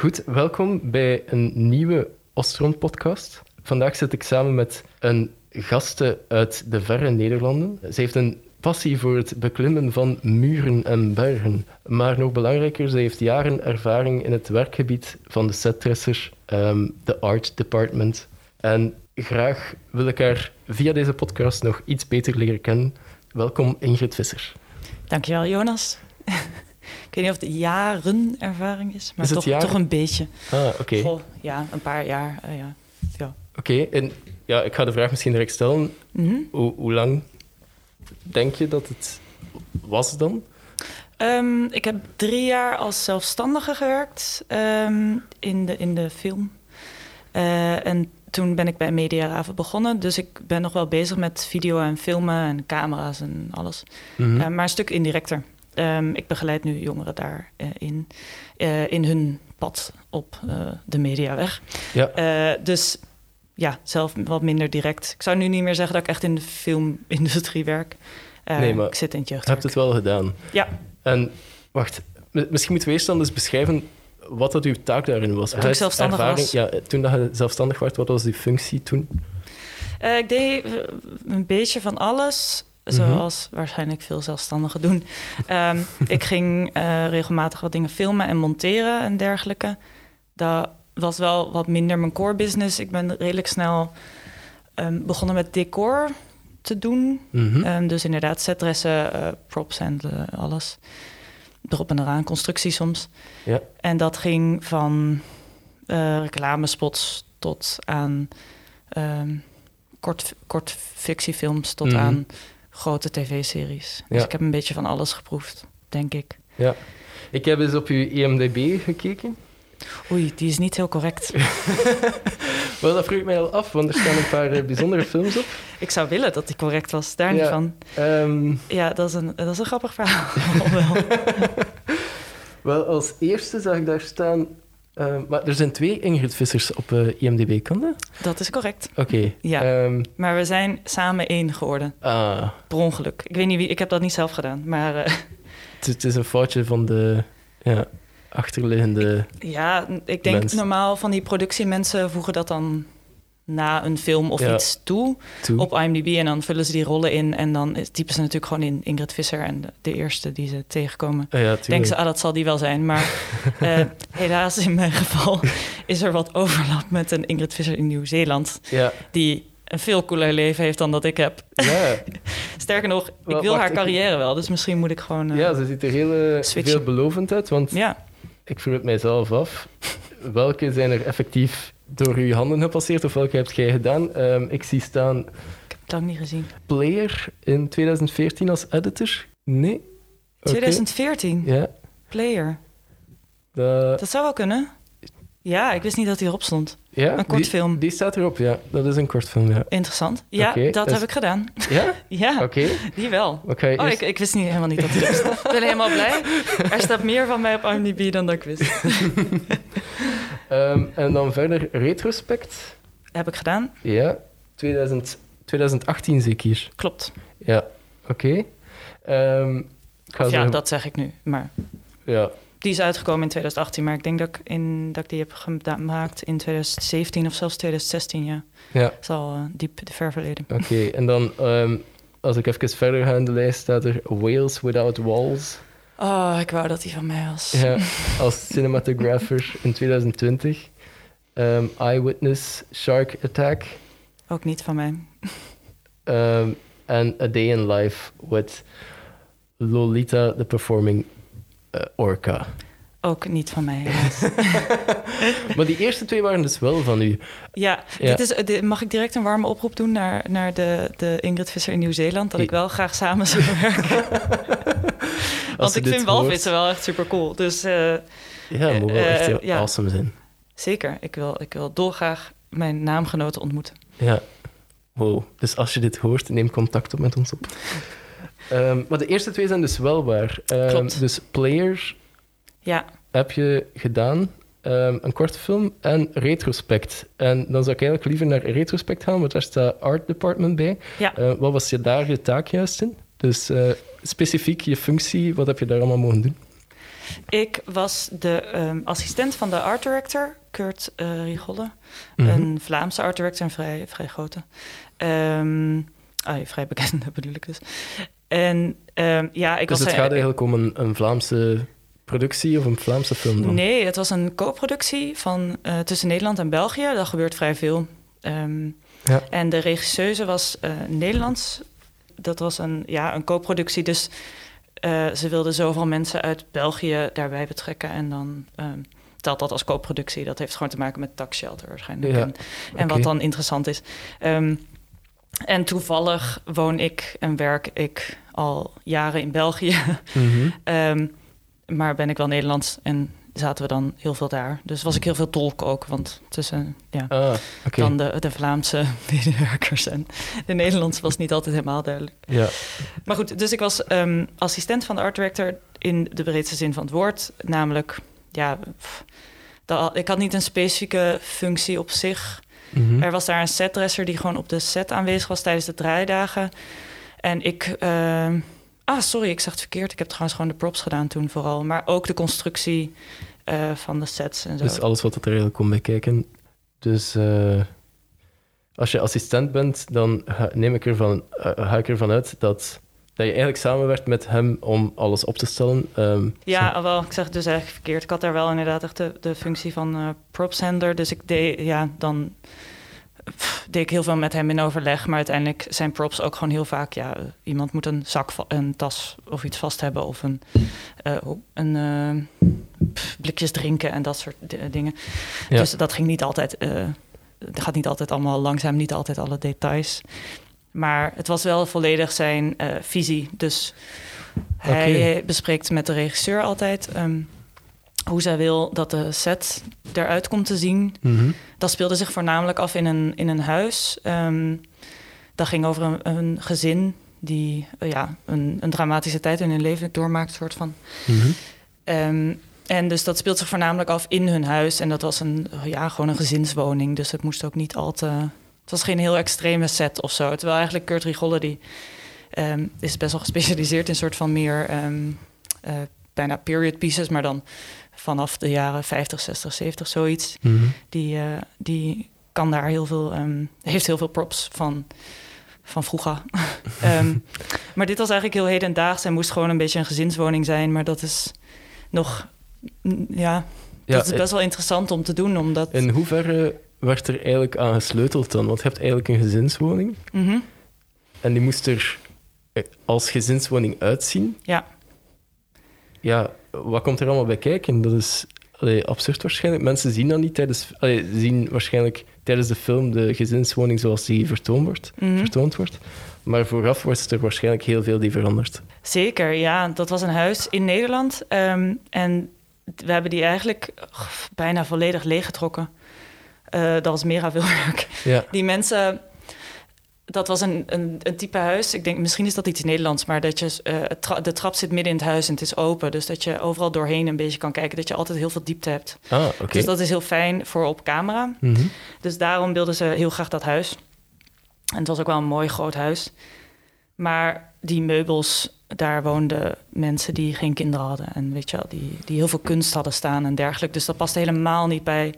Goed, welkom bij een nieuwe Ostron-podcast. Vandaag zit ik samen met een gasten uit de verre Nederlanden. Ze heeft een passie voor het beklimmen van muren en bergen. Maar nog belangrijker, ze heeft jaren ervaring in het werkgebied van de setdresser, ehm, de art department. En graag wil ik haar via deze podcast nog iets beter leren kennen. Welkom Ingrid Visser. Dankjewel Jonas. Ik weet niet of het jaren ervaring is, maar Is toch, toch een beetje. Ah, oké. Ja, een paar jaar. eh, ja. Ja. Oké, en ja, ik ga de vraag misschien direct stellen. Mhm. Hoe, hoe lang denk je dat het was dan? Ehm, ik heb drie jaar als zelfstandige gewerkt ehm, in, de, in de film. Eh, en toen ben ik bij Mediaraven begonnen. Dus ik ben nog wel bezig met video en filmen en camera's en alles. Mhm. Eh, maar een stuk indirecter. Ehm, ik begeleid nu jongeren daarin. in, eh, in hun pad op eh, de mediaweg. Ja. Eh, dus ja, zelf wat minder direct. Ik zou nu niet meer zeggen dat ik echt in de filmindustrie werk. Eh, Nee, maar ik zit in het Je hebt het wel gedaan. Ja. En wacht, misschien moeten we eerst dan beschrijven wat dat uw taak daarin was. Toen ik zelfstandig was. Ja, toen dat je zelfstandig werd, wat was die functie toen? Eh, ik deed eh, een beetje van alles. Mhm. Zoals waarschijnlijk veel zelfstandigen doen. Ehm, ik ging eh, regelmatig wat dingen filmen en monteren en dergelijke. Dat was wel wat minder mijn core business. Ik ben redelijk snel ehm, begonnen met decor te doen. Mhm. Ehm, dus inderdaad, setdressen, eh, props en eh, alles. Erop en eraan, constructie soms. Ja. En dat ging van reclamespots tot aan kort, kort fictiefilms tot Mhm. aan grote tv-series. Dus Ja. ik heb een beetje van alles geproefd, denk ik. ja. Ik heb eens op uw IMDb gekeken. Oei, die is niet heel correct. Wel, dat vroeg ik mij al af, want er staan een paar eh, bijzondere films op. ik zou willen dat die correct was, daar niet van. Ehm, Ja, dat is een, dat is een grappig verhaal. wel. wel, als eerste zag ik daar staan... ehm, maar er zijn twee Ingrid Vissers op eh, IMDb, kan dat? dat is correct. Oké. Ja. Ehm, Maar we zijn samen één geworden. ah, Per ongeluk. Ik weet niet wie, ik heb dat niet zelf gedaan. Maar eh, het, is een foutje van de ja, achterliggende... ja, ik denk Mens. normaal van die productiemensen voegen dat dan na een film of Ja. iets toe toe. op IMDb. En dan vullen ze die rollen in. En dan typen ze natuurlijk gewoon in Ingrid Visser. En de, de eerste die ze tegenkomen. Ah, ja. Denken ze, ah, dat zal die wel zijn. Maar eh, helaas in mijn geval is er wat overlap met een Ingrid Visser in Nieuw-Zeeland. Die een veel cooler leven heeft dan dat ik heb. Sterker nog, ik wil wacht, haar ik- carrière wel. Dus misschien moet ik gewoon... eh, ja, ze ziet er heel eh, Switchen. veelbelovend uit, want ja. ik vroeg het mijzelf af. Welke zijn er effectief door uw handen gepasseerd of welke hebt jij gedaan? Ehm, ik zie staan Ik heb het lang niet gezien. Player in 2014 als editor. Nee? Oké. 2014, Ja, Player. dat, Dat zou wel kunnen. Ja, ik wist niet dat hij erop stond. ja Een kortfilm. Die, die staat erop, ja. Dat is een kortfilm, ja. Interessant. Ja, dat dus- heb ik gedaan. Ja? Ja, Oké. die wel. Je Oh, eerst- ik, ik wist niet, helemaal niet dat hij erop stond. Ik ben helemaal blij. Er staat meer van mij op IMDb dan dat ik wist. Ehm, en dan verder retrospect. Heb ik gedaan. Ja, 2000, 2018 zeker. Klopt. Ja, oké. Ehm, ja, zeggen- dat zeg ik nu. Maar ja, die is uitgekomen in 2018. Maar ik denk dat ik, in, dat ik die heb gemaakt in 2017 of zelfs 2016. Ja, ja. dat is al eh, diep de ver verleden. Oké, en dan ehm, als ik even verder ga in de lijst, staat er Wales Without Walls. Oh, ik wou dat die van mij was. Ja, als cinematographer in 2020. Ehm, Eyewitness Shark Attack. Ook niet van mij. ehm, En A Day in Life with Lolita, the Performing eh, Orca. Ook niet van mij. helaas. Maar die eerste twee waren dus wel van u. Ja, Ja. Dit is, dit- mag ik direct een warme oproep doen naar, naar de, de Ingrid Visser in Nieuw-Zeeland? Dat ik wel graag samen zou werken. Want ik vind walvissen wel echt super cool. Dus eh, Ja, moet wel echt Eh, heel ja. awesome zijn. zeker, ik wil, ik wil dolgraag mijn naamgenoten ontmoeten. Ja. Wow. Dus als je dit hoort, neem contact op met ons op. Ehm, maar de eerste twee zijn dus wel waar. Ehm, Klopt. Dus Player Ja, heb je gedaan, ehm, een korte film en retrospect. En dan zou ik eigenlijk liever naar retrospect gaan, want daar staat art department bij. Ja. Eh, wat was je daar je taak juist in? Dus eh, specifiek je functie, wat heb je daar allemaal mogen doen? Ik was de ehm, assistent van de art director, Kurt uh, Rigolle. Mhm. Een Vlaamse art director, een vrij, vrij grote. Ehm, ah, vrij bekende bedoel ik dus. En ja, ik Dus was... het gaat eigenlijk om een, een Vlaamse productie of een Vlaamse film dan? Nee, het was een co-productie van, eh, tussen Nederland en België. Dat gebeurt vrij veel. Ehm, Ja. En de regisseuse was eh, Nederlands. Dat was een, ja, een co-productie. Dus eh, ze wilden zoveel mensen uit België daarbij betrekken. En dan ehm, telt dat als co-productie. Dat heeft gewoon te maken met tax shelter waarschijnlijk. Ja, En, wat dan interessant is. Ehm, en toevallig woon ik en werk ik al jaren in België. Mhm. maar ben ik wel Nederlands en zaten we dan heel veel daar. Dus was ik heel veel tolk ook, want tussen ja, Ah, dan de, de Vlaamse medewerkers en de Nederlands was niet altijd helemaal duidelijk. Ja. Maar goed, dus ik was ehm, assistent van de art director in de breedste zin van het woord. Namelijk, ja, pff, dat- ik had niet een specifieke functie op zich. Mhm. Er was daar een setdresser die gewoon op de set aanwezig was tijdens de draaidagen. En ik. ehm, ah, sorry, ik zeg het verkeerd. Ik heb trouwens gewoon de props gedaan toen vooral. Maar ook de constructie eh, van de sets en zo. Dus alles wat er eigenlijk komt bij kijken. Dus eh, als je assistent bent, dan neem ik ervan, eh, ga ik ervan uit dat, dat je eigenlijk samenwerkt met hem om alles op te stellen. Ehm, Ja, zo- wel, ik zeg het dus eigenlijk verkeerd. Ik had daar wel inderdaad echt de, de functie van propsender. Dus ik deed, ja, dan pff, deed ik heel veel met hem in overleg. Maar uiteindelijk zijn props ook gewoon heel vaak, ja, eh, iemand moet een zak, een tas of iets vast hebben. Of een, eh, een eh, pff, blikjes drinken en dat soort di- dingen. Ja. Dus dat ging niet altijd, eh, het gaat niet altijd allemaal langzaam, niet altijd alle details. Maar het was wel volledig zijn eh, visie. Dus hij bespreekt met de regisseur altijd ehm, hoe zij wil dat de set eruit komt te zien. Mhm. Dat speelde zich voornamelijk af in een, in een huis. Ehm, dat ging over een, een gezin die eh, ja, een, een dramatische tijd in hun leven doormaakt, soort van. Mhm. Ehm, en dus dat speelt zich voornamelijk af in hun huis. En dat was een, ja, gewoon een gezinswoning. Dus het moest ook niet al te... Het was geen heel extreme set of zo. Terwijl eigenlijk Kurt Rigolle, die ehm, is best wel gespecialiseerd in soort van meer... eh, bijna period pieces, maar dan vanaf de jaren 50, 60, 70, zoiets. Mhm. Die, eh, die kan daar heel veel... ehm, heeft heel veel props van, van vroeger. Ehm, maar dit was eigenlijk heel hedendaags. en moest gewoon een beetje een gezinswoning zijn. Maar dat is nog... Ja, Ja, dat is best wel interessant om te doen, omdat... In hoeverre werd er eigenlijk aan gesleuteld dan? Want je hebt eigenlijk een gezinswoning Mhm, en die moest er eh, als gezinswoning uitzien. Ja. Ja, wat komt er allemaal bij kijken? Dat is allee, absurd waarschijnlijk. Mensen zien dat niet tijdens... allee, zien waarschijnlijk tijdens de film de gezinswoning zoals die vertoond wordt. mhm. Vertoond wordt. Maar vooraf was er waarschijnlijk heel veel die veranderd. Zeker, ja. Dat was een huis in Nederland. ehm, en we hebben die eigenlijk oh, bijna volledig leeggetrokken. Eh, dat was mega veel werk. Ja, Die mensen, dat was een, een, een type huis. Ik denk, misschien is dat iets Nederlands, maar dat je eh, tra- de trap zit midden in het huis en het is open. Dus dat je overal doorheen een beetje kan kijken. Dat je altijd heel veel diepte hebt. ah. Dus dat is heel fijn voor op camera. Mhm. Dus daarom wilden ze heel graag dat huis. En het was ook wel een mooi groot huis. Maar die meubels, daar woonden mensen die geen kinderen hadden. En weet je wel, die, die heel veel kunst hadden staan en dergelijke. Dus dat paste helemaal niet bij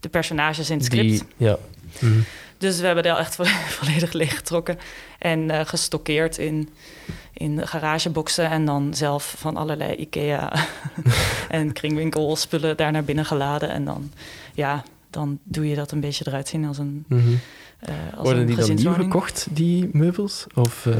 de personages in het script. Die, ja. Mhm. Dus we hebben daar echt vo- volledig leeggetrokken. En eh, gestockeerd in, in garageboxen. En dan zelf van allerlei IKEA en kringwinkel spullen daar naar binnen geladen. En dan, ja, dan doe je dat een beetje eruit zien als een, eh als Worden een die dan nieuw gekocht, die meubels? Of, eh,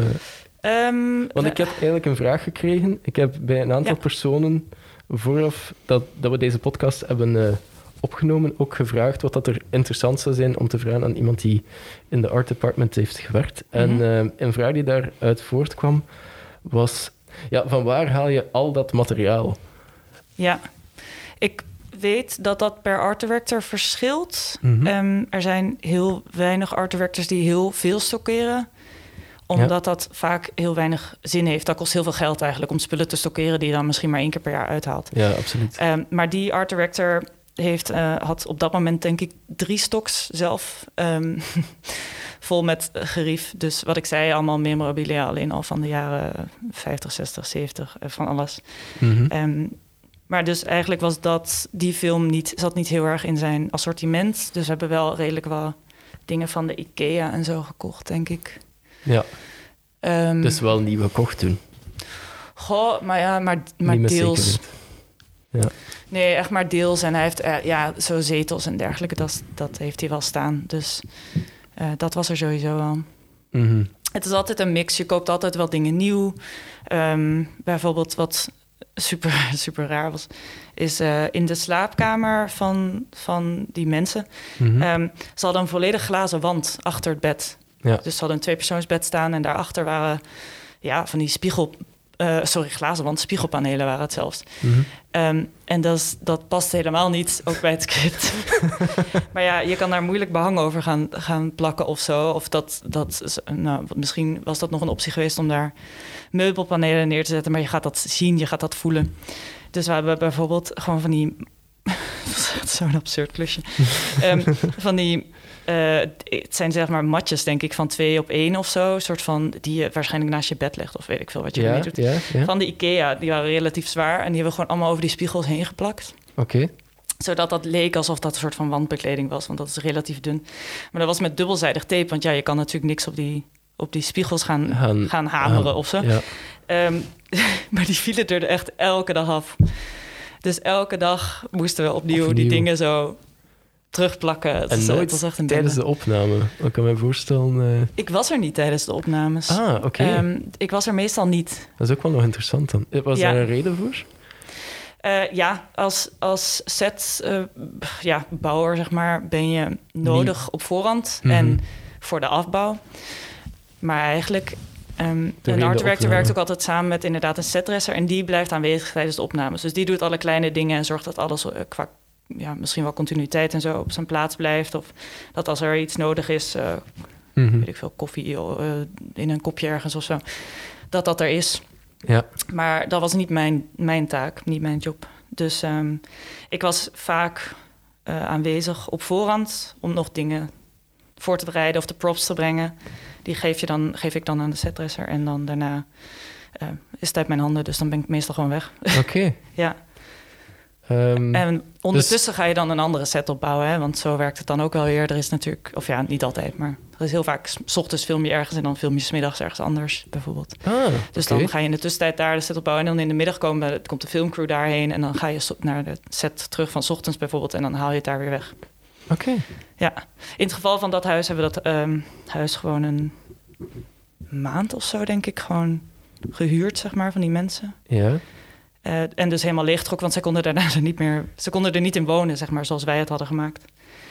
Ehm, Want ik heb eigenlijk een vraag gekregen. Ik heb bij een aantal Ja. personen vooraf dat, dat we deze podcast hebben opgenomen ook gevraagd wat dat er interessant zou zijn om te vragen aan iemand die in de art department heeft gewerkt. En Mhm. eh, een vraag die daaruit voortkwam was: ja, van waar haal je al dat materiaal? Ja, ik weet dat dat per art director verschilt. Mhm. Ehm, er zijn heel weinig art directors die heel veel stockeren omdat dat vaak heel weinig zin heeft. Dat kost heel veel geld eigenlijk om spullen te stockeren... die je dan misschien maar één keer per jaar uithaalt. Ja, absoluut. Ehm, maar die art director heeft, eh, had op dat moment denk ik drie stocks zelf... ehm, vol met gerief. Dus wat ik zei, allemaal memorabilia... alleen al van de jaren 50, 60, 70, eh, van alles. Ehm, Maar dus eigenlijk was dat, die film niet, zat niet heel erg in zijn assortiment. Dus we hebben wel redelijk wel dingen van de IKEA en zo gekocht, denk ik. Ja, dus wel nieuw gekocht toen. Goh, maar ja, maar, maar deels. zekerheid. Ja. Nee, echt maar deels. En hij heeft eh, ja, zo zetels en dergelijke, dat, dat heeft hij wel staan. Dus eh, dat was er sowieso wel. Mhm. Het is altijd een mix. Je koopt altijd wel dingen nieuw. Ehm, bijvoorbeeld wat super, super raar was, is eh, in de slaapkamer van, van die mensen. Mhm. Ehm, ze hadden een volledig glazen wand achter het bed. Ja. Dus ze hadden een tweepersoonsbed staan en daarachter waren ja, van die spiegel... eh, sorry, glazen wand, spiegelpanelen waren het zelfs. Mhm. Ehm, en dat, is- dat past helemaal niet, ook bij het script. maar ja, je kan daar moeilijk behang over gaan, gaan plakken of zo. Of dat, dat is- nou, misschien was dat nog een optie geweest om daar meubelpanelen neer te zetten. Maar je gaat dat zien, je gaat dat voelen. Dus we hebben bijvoorbeeld gewoon van die... dat is echt zo'n absurd klusje. Ehm, van die... eh, het zijn zeg maar matjes, denk ik, van twee op één of zo. Een soort van die je waarschijnlijk naast je bed legt. Of weet ik veel wat je Ja, ermee doet ja, ja. van de IKEA. Die waren relatief zwaar en die hebben we gewoon allemaal over die spiegels heen geplakt. Oké. Zodat dat leek alsof dat een soort van wandbekleding was, want dat is relatief dun. Maar dat was met dubbelzijdig tape, want ja, je kan natuurlijk niks op die, op die spiegels gaan, Gaan- gaan hameren gaan- of zo. Ehm, maar die vielen er echt elke dag af. Dus elke dag moesten we opnieuw, die dingen zo terugplakken. Het En het nooit was echt een tijdens de opname. Ik kan me voorstellen... eh, Ik was er niet tijdens de opnames. Ah, oké. Ehm, ik was er meestal niet. Dat is ook wel nog interessant dan. Eh, Was Ja. daar een reden voor? Eh, ja, als, als set eh, ja, bouwer, zeg maar, ben je nodig op voorhand Mhm. en voor de afbouw. Maar eigenlijk, in een art director werkt ook altijd samen met inderdaad een setdresser en die blijft aanwezig tijdens de opnames. Dus die doet alle kleine dingen en zorgt dat alles qua ja, misschien wel continuïteit en zo op zijn plaats blijft. Of dat als er iets nodig is, eh, Mhm. weet ik veel, koffie eh, in een kopje ergens of zo, dat dat er is. Ja. Maar dat was niet mijn, mijn taak, niet mijn job. Dus ehm, ik was vaak eh, aanwezig op voorhand om nog dingen voor te bereiden of de props te brengen. Die geef, je dan, geef ik dan aan de setdresser en dan daarna is het uit mijn handen. Dus dan ben ik meestal gewoon weg. Oké. ja. Ehm, En ondertussen ga je dan een andere set opbouwen, hè? want zo werkt het dan ook wel weer. Er is natuurlijk, of ja, niet altijd, maar er is heel vaak, s- ochtends film je ergens en dan film je 's middags ergens anders, bijvoorbeeld. ah, Dus dan ga je in de tussentijd daar de set opbouwen. En dan in de middag komen, komt de filmcrew daarheen. En dan ga je naar de set terug van 's ochtends bijvoorbeeld. En dan haal je het daar weer weg. Oké. Ja. In het geval van dat huis hebben we dat ehm, huis gewoon een maand of zo, denk ik, gewoon gehuurd, zeg maar, van die mensen. Ja. Eh, en dus helemaal leeggetrokken, want zij konden daarna er niet meer... Ze konden er niet in wonen, zeg maar, zoals wij het hadden gemaakt.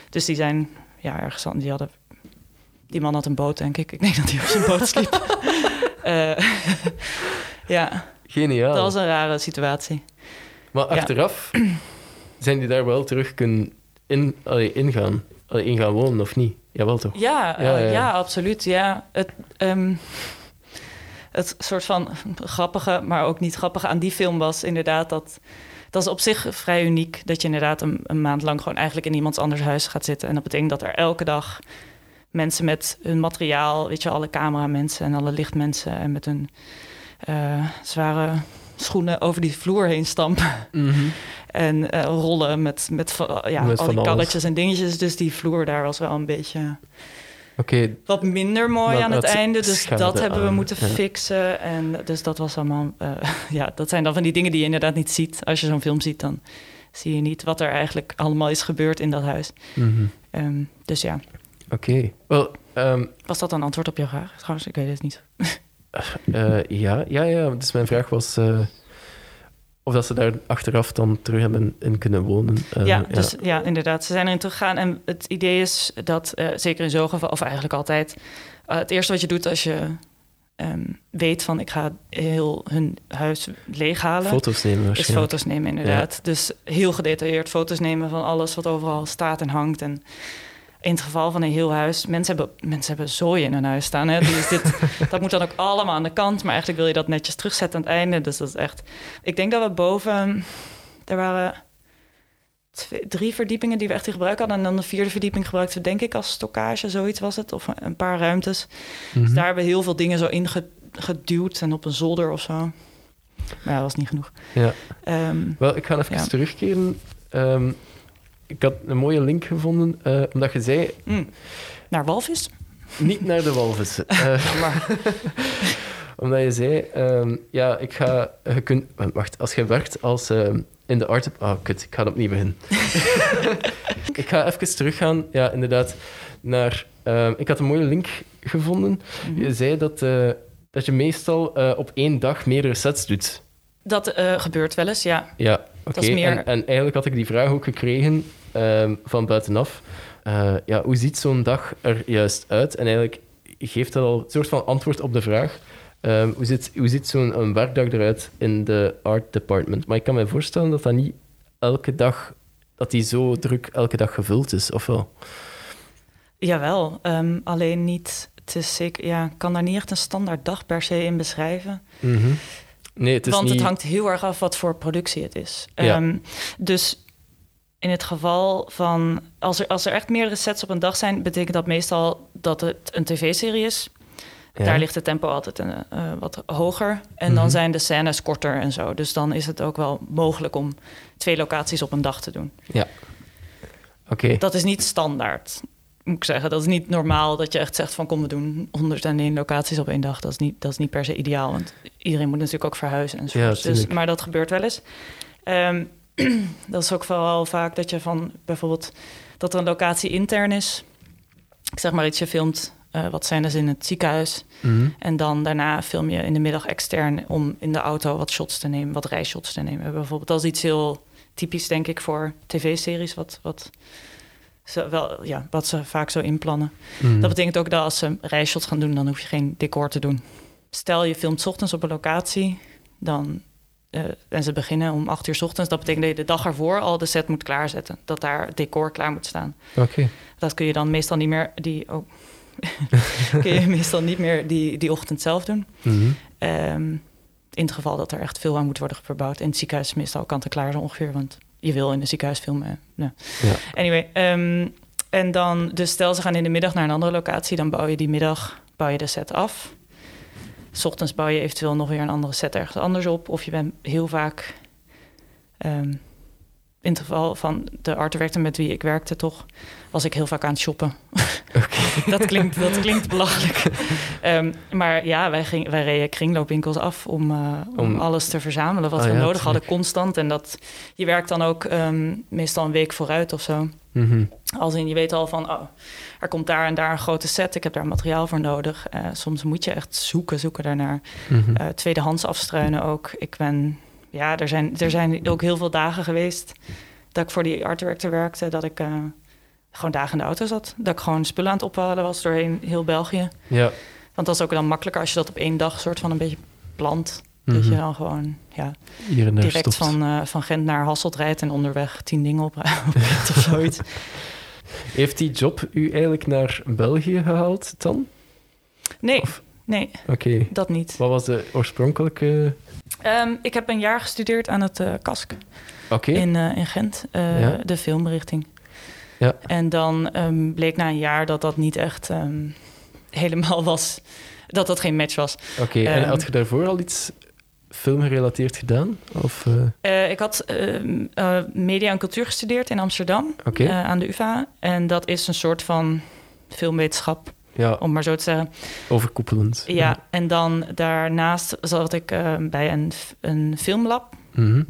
Dus die zijn, ja, ergens... Die hadden... Die man had een boot, denk ik. Ik denk dat hij op zijn boot sliep. Eh, ja. Geniaal. Dat was een rare situatie. Maar Ja. achteraf zijn die daar wel terug kunnen in, allee, ingaan. Allee, in gaan wonen of niet? Jawel toch? Ja, Ja, eh, ja. ja, absoluut. Ja. Het, ehm, het soort van grappige, maar ook niet grappige aan die film was inderdaad dat... Dat is op zich vrij uniek, dat je inderdaad een, een maand lang gewoon eigenlijk in iemands anders huis gaat zitten. En dat betekent dat er elke dag mensen met hun materiaal, weet je, alle cameramensen en alle lichtmensen en met hun eh, zware schoenen over die vloer heen stampen. Mhm. En eh, rollen met, met, ja, Met al die alles. karretjes en dingetjes. Dus die vloer daar was wel een beetje Wat minder mooi aan het einde. Dus dat hebben we aan, moeten ja. fixen. En dus dat was allemaal... eh, ja, dat zijn dan van die dingen die je inderdaad niet ziet. Als je zo'n film ziet, dan zie je niet wat er eigenlijk allemaal is gebeurd in dat huis. Mhm. Ehm, dus ja, Oké. Wel, ehm, was dat een antwoord op jouw vraag? Trouwens, ik weet het niet. eh, ja, ja, ja. Dus mijn vraag was eh, of dat ze daar achteraf dan terug hebben in kunnen wonen. Eh, ja, dus ja, inderdaad. Ze zijn erin teruggegaan. En het idee is dat, eh, zeker in zo'n geval, of eigenlijk altijd... eh, het eerste wat je doet als je ehm, weet van... ik ga heel hun huis leeghalen... Foto's nemen is foto's nemen, inderdaad. Dus heel gedetailleerd foto's nemen van alles wat overal staat en hangt. En in het geval van een heel huis, mensen hebben, mensen hebben zooi in hun huis staan. Hè? Dus dit, dat moet dan ook allemaal aan de kant. Maar eigenlijk wil je dat netjes terugzetten aan het einde. Dus dat is echt... Ik denk dat we boven... Er waren twee, drie verdiepingen die we echt in gebruik hadden. En dan de vierde verdieping gebruikten we denk ik als stockage, zoiets was het. Of een paar ruimtes. Mhm. Dus daar hebben we heel veel dingen zo ingeduwd en op een zolder of zo. Maar ja, dat was niet genoeg. Ja. Ehm, Wel, ik ga even Ja. terugkeren. Ehm, ik had een mooie link gevonden, eh, omdat je zei, mm, naar walvis? niet naar de walvissen. Eh, Maar, omdat je zei, ehm, ja, ik ga... Je kunt, wacht, als je werkt als... in de art... Oh, kut, ik ga opnieuw beginnen. ik ga even teruggaan, ja, inderdaad, naar... ehm, ik had een mooie link gevonden. Mhm. Je zei dat, eh, dat je meestal eh, op één dag meerdere sets doet. dat eh, gebeurt wel eens, ja. Ja, oké. En, en eigenlijk had ik die vraag ook gekregen ehm, van buitenaf. Eh, ja, hoe ziet zo'n dag er juist uit? En eigenlijk geeft dat al een soort van antwoord op de vraag. Ehm, hoe ziet, hoe ziet zo'n werkdag eruit in de art department? Maar ik kan me voorstellen dat dat niet elke dag, dat die zo druk elke dag gevuld is, of wel? Jawel, ehm, alleen niet... Het is zeker, ja, ik kan daar niet echt een standaard dag per se in beschrijven. Mhm. Nee, het is Want niet... het hangt heel erg af wat voor productie het is. Ja. Dus in het geval van... Als er, als er echt meerdere sets op een dag zijn... betekent dat meestal dat het een tv-serie is. Ja. Daar ligt het tempo altijd een, eh, wat hoger. En Mhm. dan zijn de scènes korter en zo. Dus dan is het ook wel mogelijk om twee locaties op een dag te doen. Oké, Dat is niet standaard, moet ik zeggen. Dat is niet normaal dat je echt zegt van... kom, we doen 101 locaties op één dag. Dat is niet, dat is niet per se ideaal, want iedereen moet natuurlijk ook verhuizen. En Ja, dus, maar dat gebeurt wel eens. Ehm, dat is ook vooral vaak dat je van bijvoorbeeld... dat er een locatie intern is. Ik zeg maar iets, je filmt eh, wat scènes in het ziekenhuis... Mhm. En dan daarna film je in de middag extern om in de auto wat shots te nemen, wat rijshots te nemen. Bijvoorbeeld, dat is iets heel typisch, denk ik, voor tv-series, wat, wat, ze wel, ja, wat ze vaak zo inplannen. Mhm. Dat betekent ook dat als ze rijshots gaan doen, dan hoef je geen decor te doen. Stel je filmt 's ochtends op een locatie, dan, eh, en ze beginnen om 8 uur 's ochtends, dat betekent dat je de dag ervoor al de set moet klaarzetten. Dat daar het decor klaar moet staan. Oké. Dat kun je dan meestal niet meer, die, oh, kun je meestal niet meer die, die ochtend zelf doen. Mhm. Ehm, in het geval dat er echt veel aan moet worden verbouwd. In het ziekenhuis meestal kan het klaar zo ongeveer, want je wil in een ziekenhuis filmen. eh, nou. Ja. Anyway, ehm, en dan, dus stel ze gaan in de middag naar een andere locatie, dan bouw je die middag bouw je de set af. S ochtends bouw je eventueel nog weer een andere set ergens anders op. Of je bent heel vaak, ehm, in het geval van de art director met wie ik werkte toch, was ik heel vaak aan het shoppen. dat, klinkt, dat klinkt belachelijk. Ehm, maar ja, wij, ging, wij reden kringloopwinkels af om, eh, om, Om- alles te verzamelen wat we ja, nodig hadden, constant. En dat, je werkt dan ook ehm, meestal een week vooruit of zo. Mhm. Als in, je weet al van, oh, er komt daar en daar een grote set. Ik heb daar materiaal voor nodig. Eh, soms moet je echt zoeken, zoeken daarnaar. Eh, tweedehands afstruinen ook. Ik ben, ja, er zijn, er zijn ook heel veel dagen geweest dat ik voor die art director werkte. Dat ik eh, gewoon dagen in de auto zat. Dat ik gewoon spullen aan het ophalen was doorheen heel België. Ja. Want dat is ook dan makkelijker als je dat op één dag soort van een beetje plant. Dat Mhm. je dan gewoon ja, direct stopt. van, eh, van Gent naar Hasselt rijdt en onderweg tien dingen op, of zoiets. Heeft die job u eigenlijk naar België gehaald dan? Nee, Of- nee, Oké. dat niet. Wat was de oorspronkelijke... Ehm, ik heb een jaar gestudeerd aan het eh KASK Oké. in, eh, in Gent, Ja. de filmrichting. Ja. En dan ehm, bleek na een jaar dat dat niet echt ehm, helemaal was, dat dat geen match was. Oké, en had je daarvoor al iets filmgerelateerd gedaan? Of, eh, Eh, ik had ehm, eh, media en cultuur gestudeerd in Amsterdam aan de UvA. En dat is een soort van filmwetenschap, ja, om maar zo te zeggen. overkoepelend. Ja, en dan daarnaast zat ik bij een, een filmlab. Mhm.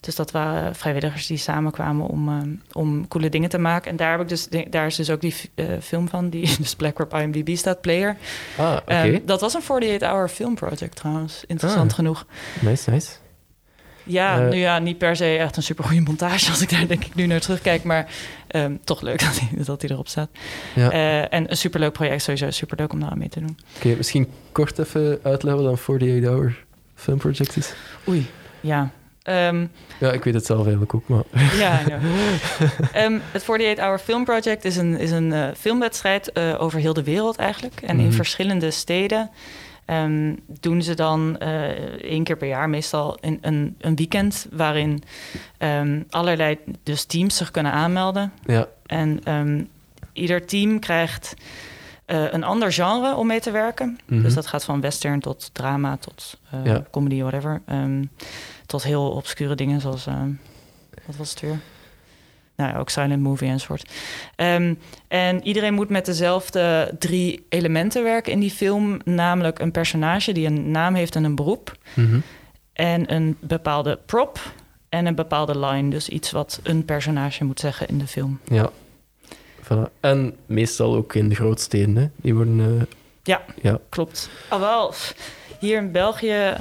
Dus dat waren vrijwilligers die samenkwamen om, eh, om coole dingen te maken. En daar, heb ik dus, daar is dus ook die eh, film van, die dus op IMDb staat, Player. Ah. Ehm, dat was een 48-hour film project trouwens, interessant Ah. genoeg. Nice, nice. Ja, Eh, nu ja, niet per se echt een supergoeie montage als ik daar denk ik nu naar terugkijk. Maar ehm, toch leuk dat hij, dat hij erop staat. Ja. En een superleuk project, sowieso superleuk om daar aan mee te doen. Oké, misschien kort even uitleggen wat een 48-hour film project is. Oei, ja. Ehm, Ja, ik weet het zelf eigenlijk ook, maar... Ja, know. Ehm, het 48 Hour Film Project is een, is een eh, filmwedstrijd eh, over heel de wereld eigenlijk. En in Mhm. verschillende steden ehm, doen ze dan eh, één keer per jaar meestal in, een, een weekend... waarin allerlei dus teams zich kunnen aanmelden. Ja, En ieder team krijgt een ander genre om mee te werken. Mhm. Dus dat gaat van western tot drama tot Ja. comedy, whatever. Ehm, tot heel obscure dingen zoals... ehm, wat was het weer? Nou ja, ook silent movie enzovoort. Ehm, en iedereen moet met dezelfde drie elementen werken in die film. Namelijk een personage die een naam heeft en een beroep. Mhm. En een bepaalde prop en een bepaalde line. Dus iets wat een personage moet zeggen in de film. Ja. Voilà. En meestal ook in de grootsteden, hè. Die worden... eh, Ja. Ja. Klopt. Al wel, hier in België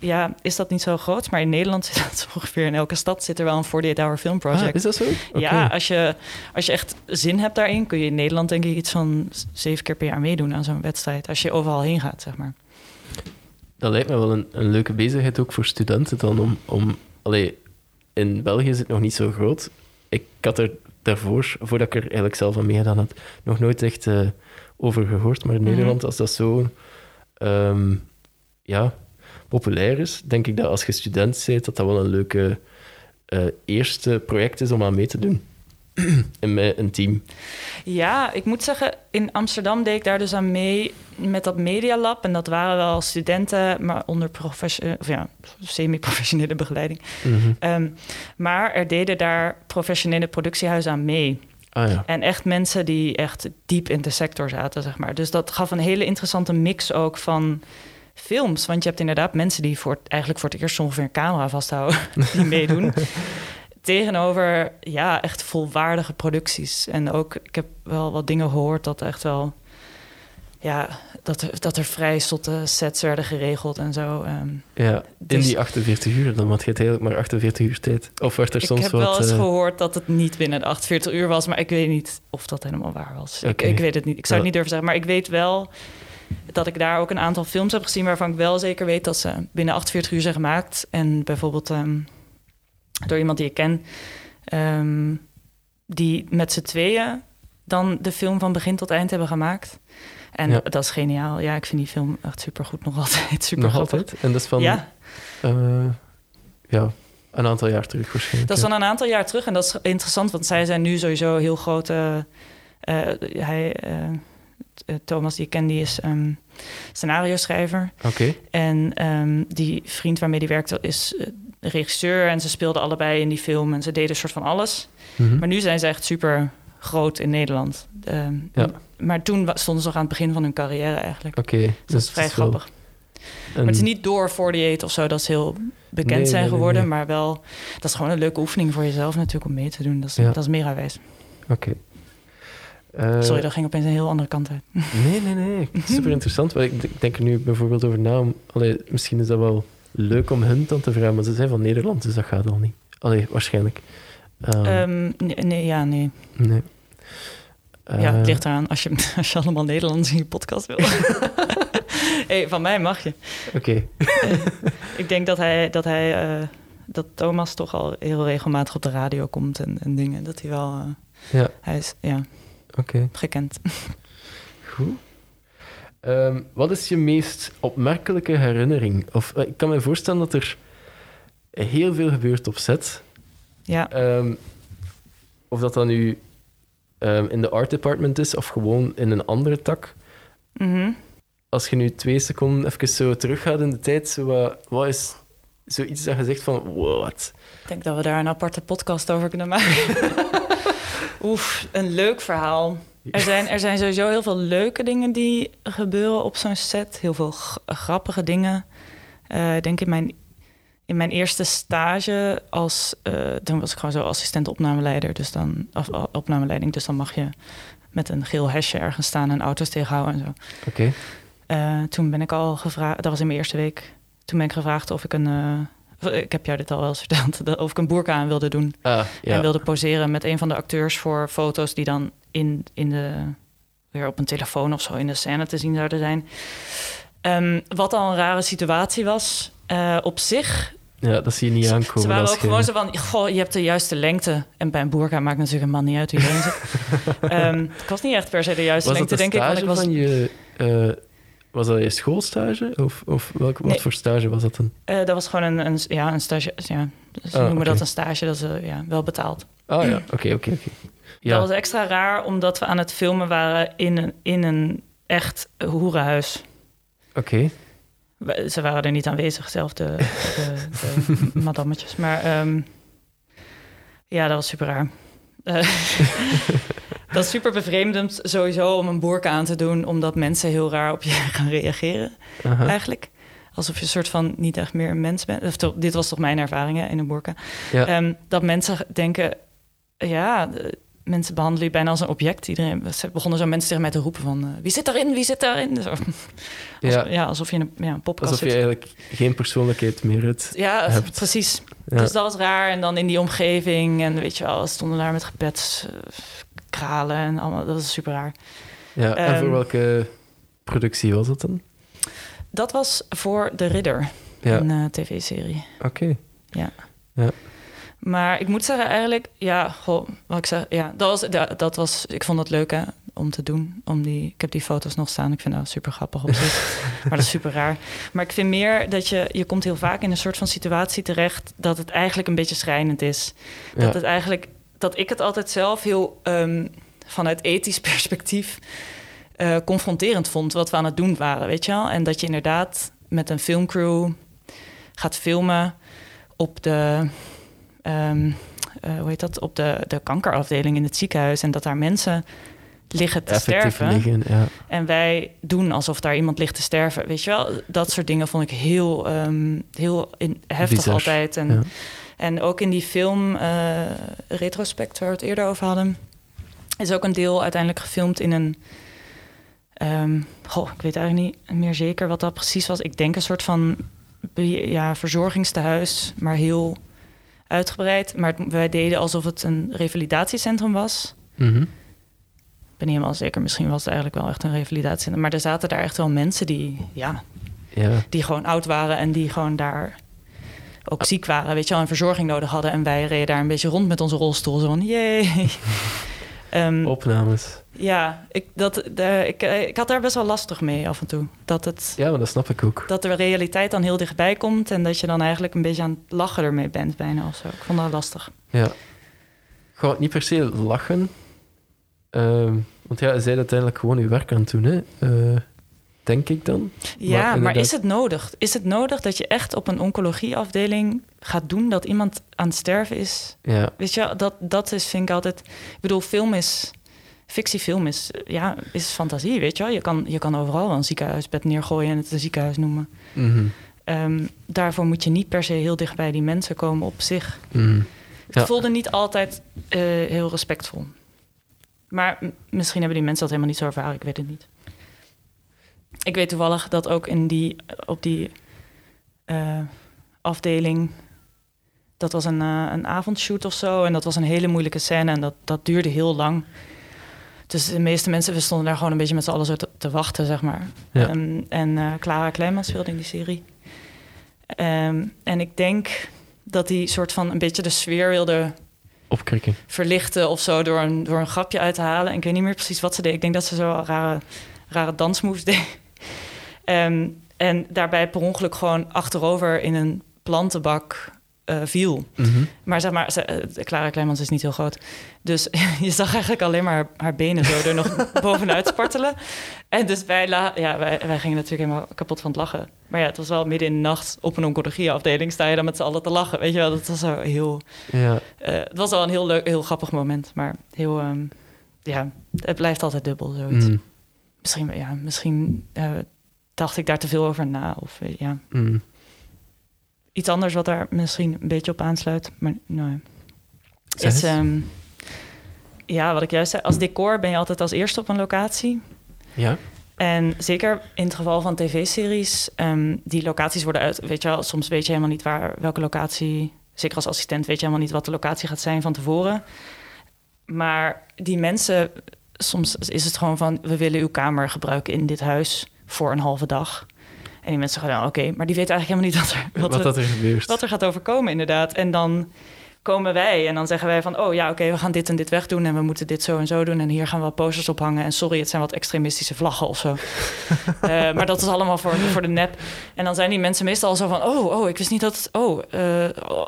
ja, is dat niet zo groot. Maar in Nederland zit dat ongeveer in elke stad zit er wel een 48-hour film project. Ah, is dat zo? Ja, als je, als je echt zin hebt daarin, kun je in Nederland denk ik iets van zeven keer per jaar meedoen aan zo'n wedstrijd. Als je overal heen gaat, zeg maar. Dat lijkt me wel een, een leuke bezigheid ook voor studenten dan om... om allee, in België is het nog niet zo groot. Ik had er daarvoor, voordat ik er eigenlijk zelf aan meegedaan had, nog nooit echt eh, over gehoord. Maar in Mhm. Nederland, als dat zo ehm, ja, populair is, denk ik dat als je student bent, dat dat wel een leuke eh, eerste project is om aan mee te doen. in mijn, een team. Ja, ik moet zeggen, in Amsterdam deed ik daar dus aan mee met dat Media Lab. En dat waren wel studenten, maar onder profession- of ja, semi-professionele begeleiding. Mhm. Ehm, maar er deden daar professionele productiehuizen aan mee. Ah ja. En echt mensen die echt diep in de sector zaten, zeg maar. Dus dat gaf een hele interessante mix ook van films. Want je hebt inderdaad mensen die voor, eigenlijk voor het eerst ongeveer een camera vasthouden, die meedoen. Tegenover, ja, echt volwaardige producties. En ook, ik heb wel wat dingen gehoord dat echt wel... Ja, dat er, dat er vrij zotte sets werden geregeld en zo. Ehm, ja, in Dus- die 48 uur dan, want je hebt eigenlijk maar 48 uur tijd. Of werd er ik soms heb wat... wel eens eh, gehoord dat het niet binnen de 48 uur was, maar ik weet niet of dat helemaal waar was. Ik, ik weet het niet. Ik zou het niet durven zeggen, maar ik weet wel dat ik daar ook een aantal films heb gezien waarvan ik wel zeker weet dat ze binnen 48 uur zijn gemaakt. En bijvoorbeeld ehm, door iemand die ik ken, ehm, die met z'n tweeën dan de film van begin tot eind hebben gemaakt. En Ja. dat is geniaal. Ja, ik vind die film echt supergoed nog altijd. Super nog altijd? En dat is van... Ja. eh, ja, een aantal jaar terug waarschijnlijk. Dat is van een aantal jaar terug en dat is interessant, want zij zijn nu sowieso heel grote. eh, hij, eh, Thomas, die ik ken, die is ehm scenario schrijver. Oké. En ehm, die vriend waarmee die werkte is eh, regisseur. En ze speelden allebei in die film en ze deden een soort van alles. Mhm. Maar nu zijn ze echt super groot in Nederland. Ehm, Ja. Maar toen stonden ze nog aan het begin van hun carrière eigenlijk. Oké. Dus dus dat is vrij grappig. een- Maar het is niet door 48 of zo dat ze heel bekend Nee, zijn nee, geworden. nee. Maar wel, dat is gewoon een leuke oefening voor jezelf natuurlijk om mee te doen. Dat is, Ja. dat is mega wijs. Oké. Eh, Sorry, dat ging opeens een heel andere kant uit. Nee, nee, nee. Super interessant. Ik ik denk er nu bijvoorbeeld over na. Om, allee, misschien is dat wel leuk om hun dan te vragen, maar ze zijn van Nederland, dus dat gaat al niet. Allee, waarschijnlijk. Ehm, Ehm, nee, nee, ja, nee. nee. ja, Eh, het ligt eraan als je, als je allemaal Nederlands in je podcast wil. hey, van mij mag je. Oké. Ik denk dat hij, dat hij, eh, dat Thomas toch al heel regelmatig op de radio komt en, en dingen. Dat hij wel, eh, Ja, hij is ja, oké. gekend. Goed. Ehm, wat is je meest opmerkelijke herinnering? Of eh, ik kan me voorstellen dat er heel veel gebeurt op set. Ja, Ehm, of dat dan nu ehm, in de art department is of gewoon in een andere tak. mhm. Als je nu twee seconden even zo teruggaat in de tijd, zo, wat, wat is zoiets dat je zegt van, wat? ik denk dat we daar een aparte podcast over kunnen maken. Oef, een leuk verhaal. Er zijn, er zijn sowieso heel veel leuke dingen die gebeuren op zo'n set. Heel veel grappige dingen. Eh, ik denk in mijn, in mijn eerste stage als... eh, toen was ik gewoon zo assistent opnameleider. Dus dan, of, opnameleiding. Dus dan mag je met een geel hesje ergens staan en auto's tegenhouden en zo. Oké. Eh, toen ben ik al gevraagd... Dat was in mijn eerste week. Toen ben ik gevraagd of ik een... ik heb jou dit al wel eens verteld. dat- Of ik een boerka aan wilde doen Ah, ja. en wilde poseren met een van de acteurs voor foto's die dan in, in de, weer op een telefoon of zo in de scène te zien zouden zijn. Ehm, wat al een rare situatie was. Eh, op zich, ja, dat zie je niet aankomen. ze waren ook gewoon zo van, goh, je hebt de juiste lengte. En bij een boerka maakt natuurlijk een man niet uit hoe je zit. Ehm, ik was niet echt per se de juiste Was lengte, de denk ik. Want ik was, van je... eh, was dat je schoolstage? Of, of welk, wat Nee. voor stage was dat dan? eh, dat was gewoon een, een, ja, een stage. Ja, ze Ah, noemen oké. dat een stage, dat is eh, ja, wel betaald. Ah ja, oké, oké, oké. Ja, Dat was extra raar, omdat we aan het filmen waren in een, in een echt hoerenhuis. oké. Ze waren er niet aanwezig, zelf de, de, de madammetjes. Maar ehm, ja, dat was super raar. Eh, dat is super bevreemdend sowieso om een boerka aan te doen... omdat mensen heel raar op je gaan reageren, eigenlijk. Alsof je een soort van niet echt meer een mens bent. Of toch, dit was toch mijn ervaring hè, in een boerka. Ja. Ehm, dat mensen denken, ja, mensen behandelen je bijna als een object. Iedereen, ze begonnen zo mensen tegen mij te roepen van, eh, wie zit daarin, wie zit daarin? Zo. Ja. ja. alsof je in een, ja, een popkast Alsof je zit. eigenlijk geen persoonlijkheid meer hebt. Ja, hebt. precies. Ja. Dus dat was raar. En dan in die omgeving en weet je wel, we stonden daar met gebedskralen en allemaal. Dat is super raar. ja. En voor Ehm, welke productie was het dan? Dat was voor De Ridder, Ja, een eh, tv-serie. oké. Maar ik moet zeggen, eigenlijk, ja, goh, wat ik zeg, ja, dat was, dat, dat was, ik vond het leuk hè, om te doen. Om die, ik heb die foto's nog staan. Ik vind dat super grappig op zich, maar dat is super raar. Maar ik vind meer dat je, je komt heel vaak in een soort van situatie terecht dat het eigenlijk een beetje schrijnend is. Dat Ja. het eigenlijk, dat ik het altijd zelf heel ehm, vanuit ethisch perspectief eh, confronterend vond wat we aan het doen waren, weet je wel? En dat je inderdaad met een filmcrew gaat filmen op de, ehm, eh, hoe heet dat, op de, de kankerafdeling in het ziekenhuis en dat daar mensen liggen te Effectief sterven. liggen, ja. En wij doen alsof daar iemand ligt te sterven. Weet je wel, dat soort dingen vond ik heel, ehm, heel in, heftig Bizar, altijd. En, ja. en ook in die film eh, Retrospect, waar we het eerder over hadden, is ook een deel uiteindelijk gefilmd in een. ehm, goh, ik weet eigenlijk niet meer zeker wat dat precies was. Ik denk een soort van ja, verzorgingstehuis, maar heel uitgebreid. Maar het- wij deden alsof het een revalidatiecentrum was. Mhm. Ik ben niet helemaal zeker. Misschien was het eigenlijk wel echt een revalidatiecentrum. Maar er zaten daar echt wel mensen die, ja, Ja. die gewoon oud waren en die gewoon daar ook ziek waren, weet je wel, en verzorging nodig hadden. En wij reden daar een beetje rond met onze rolstoel, zo van, jee. Ehm, Opnames. ja, ik, dat, de, ik, eh, ik had daar best wel lastig mee af en toe. Dat, het, Ja, maar dat snap ik ook. dat de realiteit dan heel dichtbij komt en dat je dan eigenlijk een beetje aan het lachen ermee bent bijna of zo. Ik vond dat lastig. Ja. Gewoon niet per se lachen. Ehm, want ja, zij zijn uiteindelijk gewoon uw werk aan het doen, hè. Eh, denk ik dan. Ja, maar, inderdaad- is het nodig? Is het nodig dat je echt op een oncologieafdeling gaat doen dat iemand aan het sterven is? Ja. Weet je, dat, dat is, vind ik altijd. Ik bedoel, film is. Fictiefilm is, ja, is fantasie, weet je wel. Je kan, je kan overal wel een ziekenhuisbed neergooien en het een ziekenhuis noemen. Mhm. Ehm, daarvoor moet je niet per se heel dicht bij die mensen komen op zich. Het Ja. voelde niet altijd eh, heel respectvol. Maar misschien hebben die mensen dat helemaal niet zo ervaren, ik weet het niet. Ik weet toevallig dat ook in die, op die eh, afdeling... Dat was een, eh, een avondshoot of zo. En dat was een hele moeilijke scène. En dat, dat duurde heel lang. Dus de meeste mensen, we stonden daar gewoon een beetje met z'n allen zo te, te wachten, zeg maar. Ja. Ehm, en eh, Clara Kleimans speelde in die serie. Ehm, en ik denk dat die soort van een beetje de sfeer wilde Opkrikken. verlichten of zo door een, door een grapje uit te halen. En ik weet niet meer precies wat ze deed. Ik denk dat ze zo rare, rare dansmoves deed. Ehm, en daarbij per ongeluk gewoon achterover in een plantenbak eh, viel. Mhm. Maar zeg maar, ze, eh, Clara Kleimans is niet heel groot. Dus je zag eigenlijk alleen maar haar, haar benen zo er nog bovenuit spartelen. En dus wij, la, ja, wij, wij gingen natuurlijk helemaal kapot van het lachen. Maar ja, het was wel midden in de nacht op een oncologieafdeling... sta je dan met z'n allen te lachen. Weet je wel, dat was zo heel... Ja. eh, het was wel een heel leuk, heel grappig moment. Maar heel, ehm, ja, het blijft altijd dubbel, zoiets. Mhm. Misschien, ja, misschien dacht ik daar te veel over na. Of eh, ja, Mhm. iets anders wat daar misschien een beetje op aansluit. Maar nee. Zeg Is, ehm, ja, wat ik juist zei, als decor ben je altijd als eerste op een locatie. Ja. En zeker in het geval van tv-series, ehm, die locaties worden uit. Weet je wel, soms weet je helemaal niet waar welke locatie. Zeker als assistent weet je helemaal niet wat de locatie gaat zijn van tevoren. Maar die mensen, soms is het gewoon van: we willen uw kamer gebruiken in dit huis voor een halve dag. En die mensen gaan, oké, maar die weten eigenlijk helemaal niet wat er, Wat, wat er, er wat er gaat overkomen, inderdaad. En dan komen wij en dan zeggen wij van... oh ja, oké, we gaan dit en dit wegdoen... en we moeten dit zo en zo doen... en hier gaan we posters ophangen... en sorry, het zijn wat extremistische vlaggen of zo. Eh, maar dat is allemaal voor, voor de nep. En dan zijn die mensen meestal al zo van... oh, oh, ik wist niet dat... oh, uh,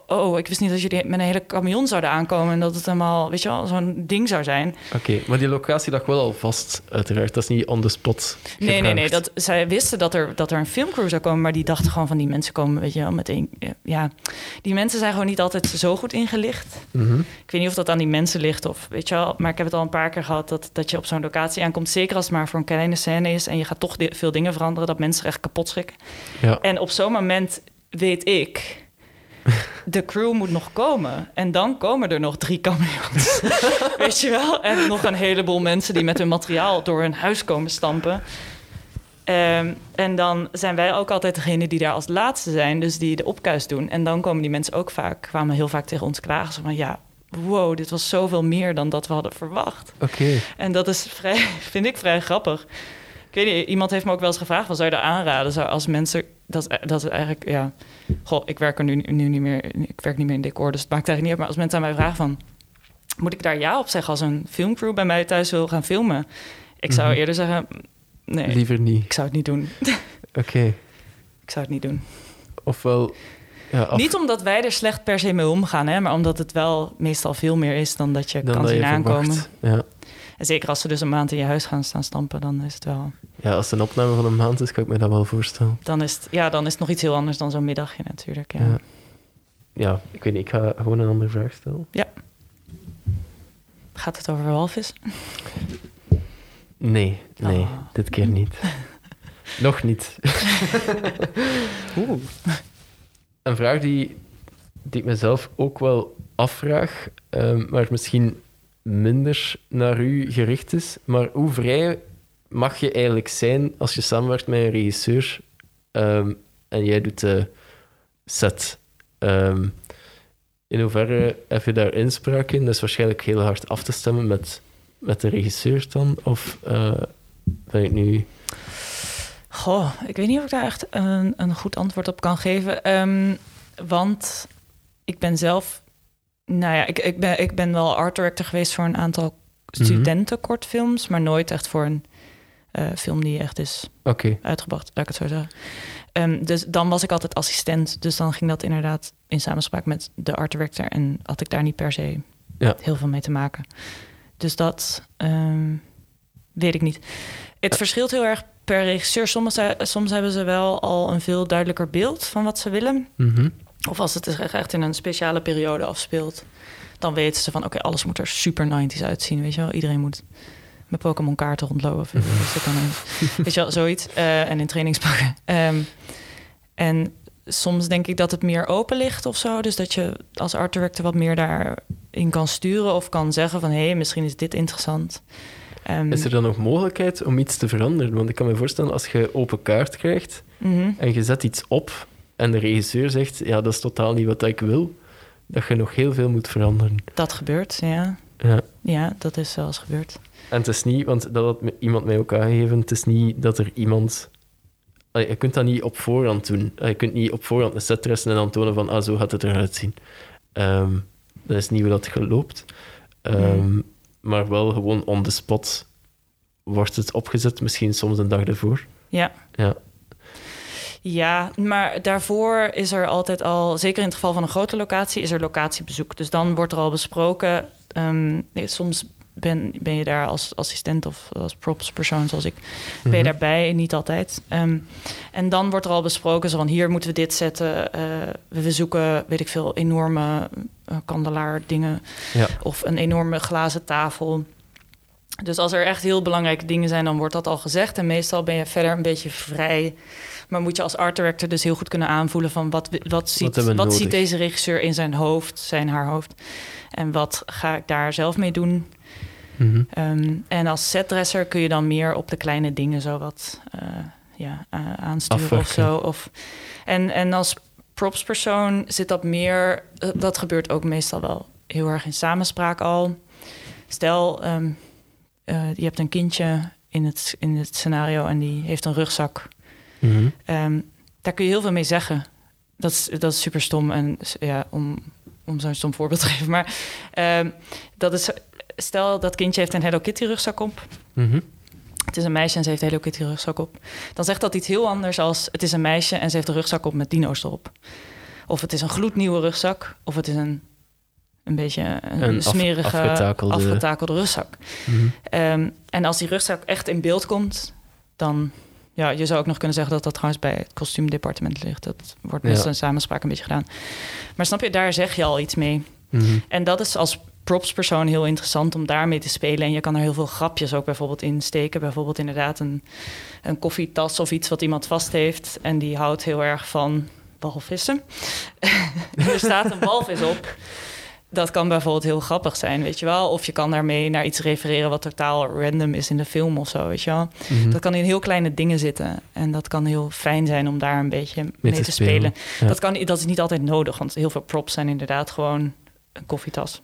oh, ik wist niet dat jullie met een hele camion zouden aankomen... en dat het helemaal, weet je wel, zo'n ding zou zijn. Oké, maar die locatie lag wel al vast, uiteraard. Dat is niet on the spot Nee, nee, nee. Dat, zij wisten dat er, dat er een filmcrew zou komen... maar die dachten gewoon van die mensen komen, weet je wel, meteen... ja, die mensen zijn gewoon niet altijd zo goed ingelicht. Mhm. Ik weet niet of dat aan die mensen ligt of weet je wel, maar ik heb het al een paar keer gehad dat, dat je op zo'n locatie aankomt. Zeker als het maar voor een kleine scène is en je gaat toch veel dingen veranderen, dat mensen echt kapot schrikken. Ja. En op zo'n moment weet ik, de crew moet nog komen. En dan komen er nog drie camions. weet je wel? En nog een heleboel mensen die met hun materiaal door hun huis komen stampen. Ehm, en dan zijn wij ook altijd degene die daar als laatste zijn, dus die de opkuis doen. En dan komen die mensen ook vaak, kwamen heel vaak tegen ons klagen. Zo van ja, wow, dit was zoveel meer dan dat we hadden verwacht. Oké. En dat is vrij, vind ik vrij grappig. Ik weet niet, iemand heeft me ook wel eens gevraagd: wat zou je daar aanraden? Zou als mensen, dat, dat is eigenlijk, ja, goh, ik werk er nu, nu niet meer, ik werk niet meer in decor, dus het maakt eigenlijk niet uit. Maar als mensen aan mij vragen van, moet ik daar ja op zeggen als een filmcrew bij mij thuis wil gaan filmen? Ik zou Mhm. eerder zeggen, nee, Liever niet. ik zou het niet doen. Oké. Ik zou het niet doen. Ofwel... Ja, af- Niet omdat wij er slecht per se mee omgaan, hè, maar omdat het wel meestal veel meer is dan dat je dan kan dat zien je aankomen. Ja. En zeker als ze dus een maand in je huis gaan staan stampen, dan is het wel. ja, als het een opname van een maand is, kan ik me dat wel voorstellen. Dan is het, ja, dan is het nog iets heel anders dan zo'n middagje natuurlijk. Ja. Ja. Ja, ik weet niet, ik ga gewoon een andere vraag stellen. Gaat het over walvis? Nee, nee, Oh. dit keer niet. Nog niet. Oeh. Een vraag die, die ik mezelf ook wel afvraag, ehm, maar misschien minder naar u gericht is. Maar hoe vrij mag je eigenlijk zijn als je samenwerkt met een regisseur ehm, en jij doet de set? Ehm, in hoeverre heb je daar inspraak in? Dat is waarschijnlijk heel hard af te stemmen met, met de regisseur dan? Of eh, ben ik nu... Goh, ik weet niet of ik daar echt een, een goed antwoord op kan geven. Ehm, want ik ben zelf... Nou ja, ik, ik, ben, ik ben wel art director geweest voor een aantal Mhm. studentenkortfilms... maar nooit echt voor een eh, film die echt is uitgebracht, laat ik het zo zeggen. Ehm, dus dan was ik altijd assistent. Dus dan ging dat inderdaad in samenspraak met de art director. En had ik daar niet per se Ja. heel veel mee te maken. Dus dat ehm, weet ik niet. Het verschilt heel erg per regisseur. Soms, soms hebben ze wel al een veel duidelijker beeld van wat ze willen. Mhm. Of als het echt in een speciale periode afspeelt, dan weten ze van oké, alles moet er super 90s uitzien. Weet je wel, iedereen moet met Pokémon kaarten rondlopen. Een- weet je wel, zoiets. Eh, en in trainingspakken. Ehm, en soms denk ik dat het meer open ligt of zo. Dus dat je als art director wat meer daarin kan sturen of kan zeggen van hé, hey, misschien is dit interessant. Ehm, Is er dan nog mogelijkheid om iets te veranderen? Want ik kan me voorstellen, als je open kaart krijgt mhm. en je zet iets op en de regisseur zegt, ja, dat is totaal niet wat ik wil, dat je nog heel veel moet veranderen. Dat gebeurt, ja. Ja. Ja, dat is zelfs gebeurd. En het is niet, want dat had iemand mij ook aangegeven, het is niet dat er iemand... Allee, Je kunt dat niet op voorhand doen. Je kunt niet op voorhand een set en dan tonen van, ah, zo gaat het eruit zien. Ehm, dat is niet hoe dat geloopt. Ehm, Maar wel gewoon on the spot wordt het opgezet, misschien soms een dag ervoor. Ja. Ja. Ja, maar daarvoor is er altijd al, zeker in het geval van een grote locatie, is er locatiebezoek. Dus dan wordt er al besproken. ehm, nee, soms ben, ben je daar als assistent of als propspersoon zoals ik, ben je Mhm. daarbij, niet altijd. Ehm, en dan wordt er al besproken, zo van hier moeten we dit zetten. eh, we zoeken, weet ik veel, enorme uh, kandelaar dingen Ja. of een enorme glazen tafel. Dus als er echt heel belangrijke dingen zijn, dan wordt dat al gezegd. En meestal ben je verder een beetje vrij. Maar moet je als art director dus heel goed kunnen aanvoelen van wat, wat, ziet, we wat ziet deze regisseur in zijn hoofd, zijn haar hoofd. En wat ga ik daar zelf mee doen? Mhm. Ehm, en als setdresser kun je dan meer op de kleine dingen zo wat eh, ja, a- aansturen of Afwerken. zo. Of, en, en als propspersoon zit dat meer... eh, dat gebeurt ook meestal wel heel erg in samenspraak al. Stel, ehm, eh, je hebt een kindje in het, in het scenario... en die heeft een rugzak. Mhm. Ehm, daar kun je heel veel mee zeggen. Dat is, dat is super stom en ja, om om zo'n stom voorbeeld te geven. Maar ehm, dat is, stel dat kindje heeft een Hello Kitty rugzak op. Mhm. Het is een meisje en ze heeft een Hello Kitty rugzak op. Dan zegt dat iets heel anders als het is een meisje en ze heeft een rugzak op met dino's erop. Of het is een gloednieuwe rugzak, of het is een, een beetje een, Een af- smerige, afgetakelde- afgetakelde rugzak. Mhm. Ehm, en als die rugzak echt in beeld komt, dan... Ja, je zou ook nog kunnen zeggen dat dat trouwens bij het kostuumdepartement ligt. Dat wordt Ja. een samenspraak een beetje gedaan. Maar snap je, daar zeg je al iets mee. Mhm. En dat is als propspersoon heel interessant om daarmee te spelen. En je kan er heel veel grapjes ook bijvoorbeeld in steken. Bijvoorbeeld inderdaad een, een koffietas of iets wat iemand vast heeft. En die houdt heel erg van walvissen. er staat een walvis op. Dat kan bijvoorbeeld heel grappig zijn, weet je wel. Of je kan daarmee naar iets refereren wat totaal random is in de film of zo, weet je wel. Mhm. Dat kan in heel kleine dingen zitten. En dat kan heel fijn zijn om daar een beetje mee, te te, spelen. spelen, ja. Dat, kan, dat is niet altijd nodig, want heel veel props zijn inderdaad gewoon een koffietas.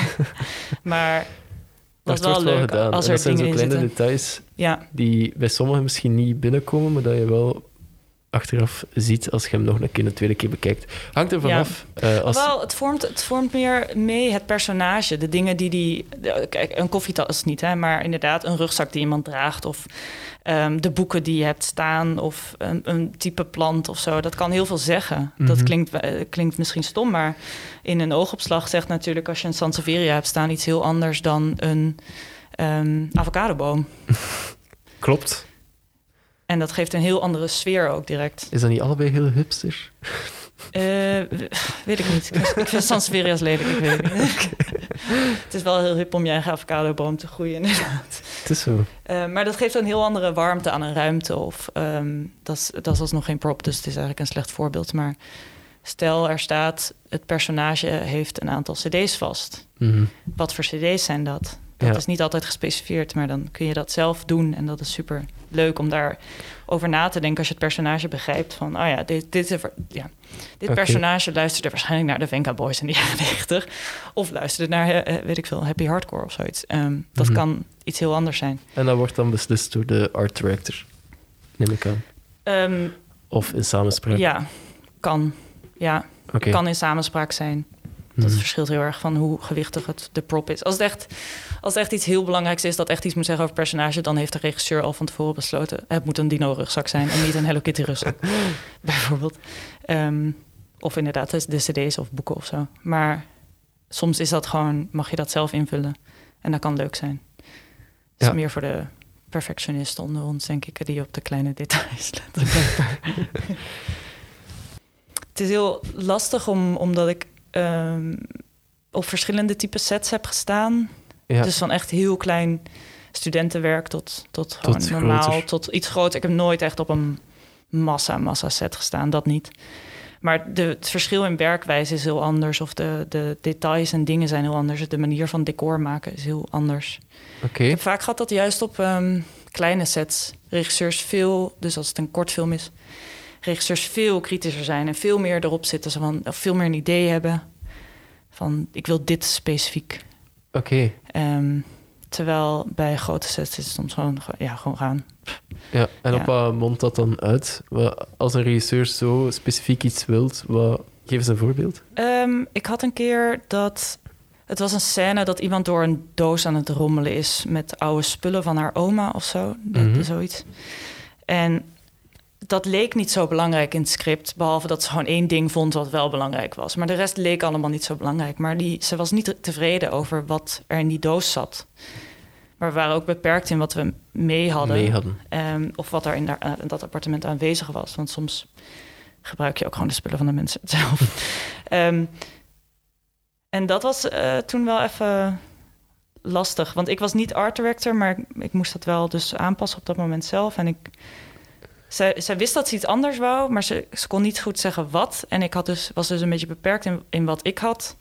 maar dat is wel leuk gedaan. als En er dat zijn zo kleine zitten. details Ja, die bij sommigen misschien niet binnenkomen, maar dat je wel achteraf ziet als je hem nog een keer een tweede keer bekijkt. Hangt er Ja. vanaf. eh, als... wel, het vormt, het vormt meer mee het personage. De dingen die die... de- Kijk, een koffietas niet, hè, maar inderdaad een rugzak die iemand draagt... of ehm, de boeken die je hebt staan of een, een type plant of zo. Dat kan heel veel zeggen. Dat Mhm. klinkt, eh, klinkt misschien stom, maar in een oogopslag zegt natuurlijk... als je een Sansevieria hebt staan iets heel anders dan een ehm avocadoboom. Klopt. En dat geeft een heel andere sfeer ook direct. Is dat niet allebei heel hipster? Eh, weet ik niet. Ik, vind Sanseveria's lelijk, ik weet het niet. het is wel heel hip om je eigen avocadoboom te groeien, inderdaad. Het is zo. Eh, maar dat geeft een heel andere warmte aan een ruimte. Of ehm, dat, is, dat is alsnog geen prop, dus het is eigenlijk een slecht voorbeeld. Maar stel er staat, het personage heeft een aantal cd's vast. Mhm. Wat voor cd's zijn dat? Dat Ja. is niet altijd gespecificeerd, maar dan kun je dat zelf doen. En dat is super leuk om daarover na te denken als je het personage begrijpt. Van, oh ja, dit, dit, is ja. dit Oké. personage luisterde waarschijnlijk naar de Venga Boys in de jaren 90. Of luisterde naar, eh, eh, weet ik veel, Happy Hardcore of zoiets. Ehm, dat Mhm. kan iets heel anders zijn. En dat wordt dan beslist door de art director, neem ik aan. Ehm, Of in samenspraak. ja, kan. Ja, Oké. kan in samenspraak zijn. Dat Mhm. verschilt heel erg van hoe gewichtig het de prop is. Als het, echt, als het echt iets heel belangrijks is, dat echt iets moet zeggen over personage, dan heeft de regisseur al van tevoren besloten: het moet een dino-rugzak zijn en niet een Hello Kitty-rugzak, bijvoorbeeld. Ehm, of inderdaad de, de CD's of boeken of zo. Maar soms is dat gewoon, mag je dat zelf invullen en dat kan leuk zijn. Het is Ja. meer voor de perfectionisten onder ons, denk ik, die op de kleine details letten. Het is heel lastig om, omdat ik ehm, op verschillende type sets heb gestaan. Ja. Dus van echt heel klein studentenwerk tot, tot normaal, groter. tot iets groter. Ik heb nooit echt op een massa, massa set gestaan, dat niet. Maar de, het verschil in werkwijze is heel anders. Of de, de details en dingen zijn heel anders. De manier van decor maken is heel anders. Oké. Ik heb vaak gehad dat juist op ehm, kleine sets regisseurs veel, dus als het een kortfilm is, regisseurs veel kritischer zijn en veel meer erop zitten, zo van, of veel meer een idee hebben van ik wil dit specifiek. Oké. Ehm, terwijl bij grote sets is het soms gewoon, ja, gewoon gaan. Ja, en op wat mondt dat dan uit? Als een regisseur zo specifiek iets wilt, wat... geef eens een voorbeeld. Ehm, ik had een keer dat. Het was een scène dat iemand door een doos aan het rommelen is met oude spullen van haar oma of zo. Mhm. Zoiets. En dat leek niet zo belangrijk in het script, behalve dat ze gewoon één ding vond wat wel belangrijk was. Maar de rest leek allemaal niet zo belangrijk. Maar die, ze was niet tevreden over wat er in die doos zat. Maar we waren ook beperkt in wat we mee hadden. Mee hadden. Ehm, of wat er in, daar- eh, in dat appartement aanwezig was. Want soms gebruik je ook gewoon de spullen van de mensen zelf. Ehm, en dat was eh, toen wel even lastig. Want ik was niet art director, maar ik, ik moest dat wel dus aanpassen op dat moment zelf. En ik, zij, zij wist dat ze iets anders wou, maar ze, ze kon niet goed zeggen wat. En ik had dus, was dus een beetje beperkt in, in wat ik had.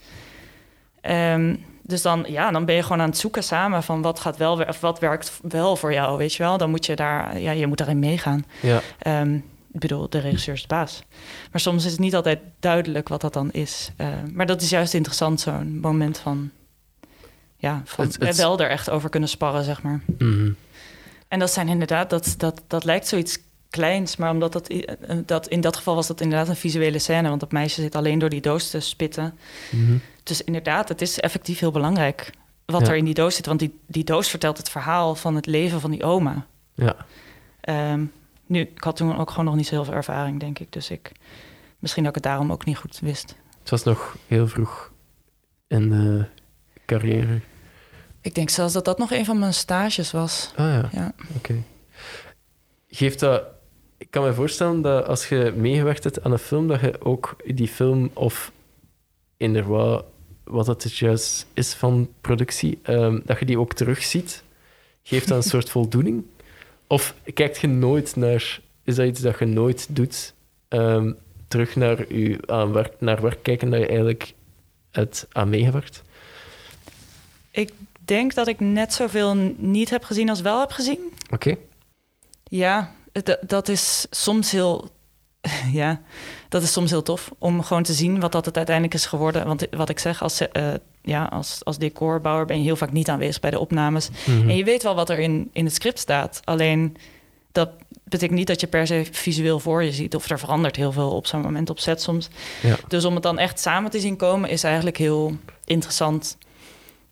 Ehm, dus dan, ja, dan ben je gewoon aan het zoeken samen van wat gaat wel, of wat werkt wel voor jou, weet je wel. Dan moet je daar, ja, je moet daarin meegaan. Ja. Ehm, ik bedoel, de regisseur is de baas. Maar soms is het niet altijd duidelijk wat dat dan is. Eh, maar dat is juist interessant, zo'n moment van... Ja, van Het- het- wel er echt over kunnen sparren, zeg maar. Mhm. En dat zijn inderdaad, dat, dat, dat lijkt zoiets kleins, maar omdat dat, i- eh, dat in dat geval was dat inderdaad een visuele scène, want dat meisje zit alleen door die doos te spitten. Mhm. Dus inderdaad, het is effectief heel belangrijk wat Ja. er in die doos zit, want die, die doos vertelt het verhaal van het leven van die oma. Ja. Ehm, nu, ik had toen ook gewoon nog niet zo heel veel ervaring, denk ik, dus ik misschien dat ik het daarom ook niet goed wist. Het was nog heel vroeg in de carrière. Ik denk zelfs dat dat nog een van mijn stages was. Ah ja, Ja. oké. Geeft dat... Ik kan me voorstellen dat als je meegewerkt hebt aan een film, dat je ook die film of in wat, het juist is van productie, ehm, dat je die ook terugziet. Geeft dat een soort voldoening? Of kijkt je nooit naar... Is dat iets dat je nooit doet? Ehm, terug naar, je, aan werk, naar werk kijken dat je eigenlijk het aan meegewerkt? Ik denk dat ik net zoveel niet heb gezien als wel heb gezien. Oké. Ja, dat is soms heel. Ja, dat is soms heel tof om gewoon te zien wat dat het uiteindelijk is geworden. Want wat ik zeg, als, eh, ja, als, als decorbouwer ben je heel vaak niet aanwezig bij de opnames. Mhm. En je weet wel wat er in, in het script staat. Alleen dat betekent niet dat je per se visueel voor je ziet. Of er verandert heel veel op zo'n moment op set soms. Ja. Dus om het dan echt samen te zien komen is eigenlijk heel interessant.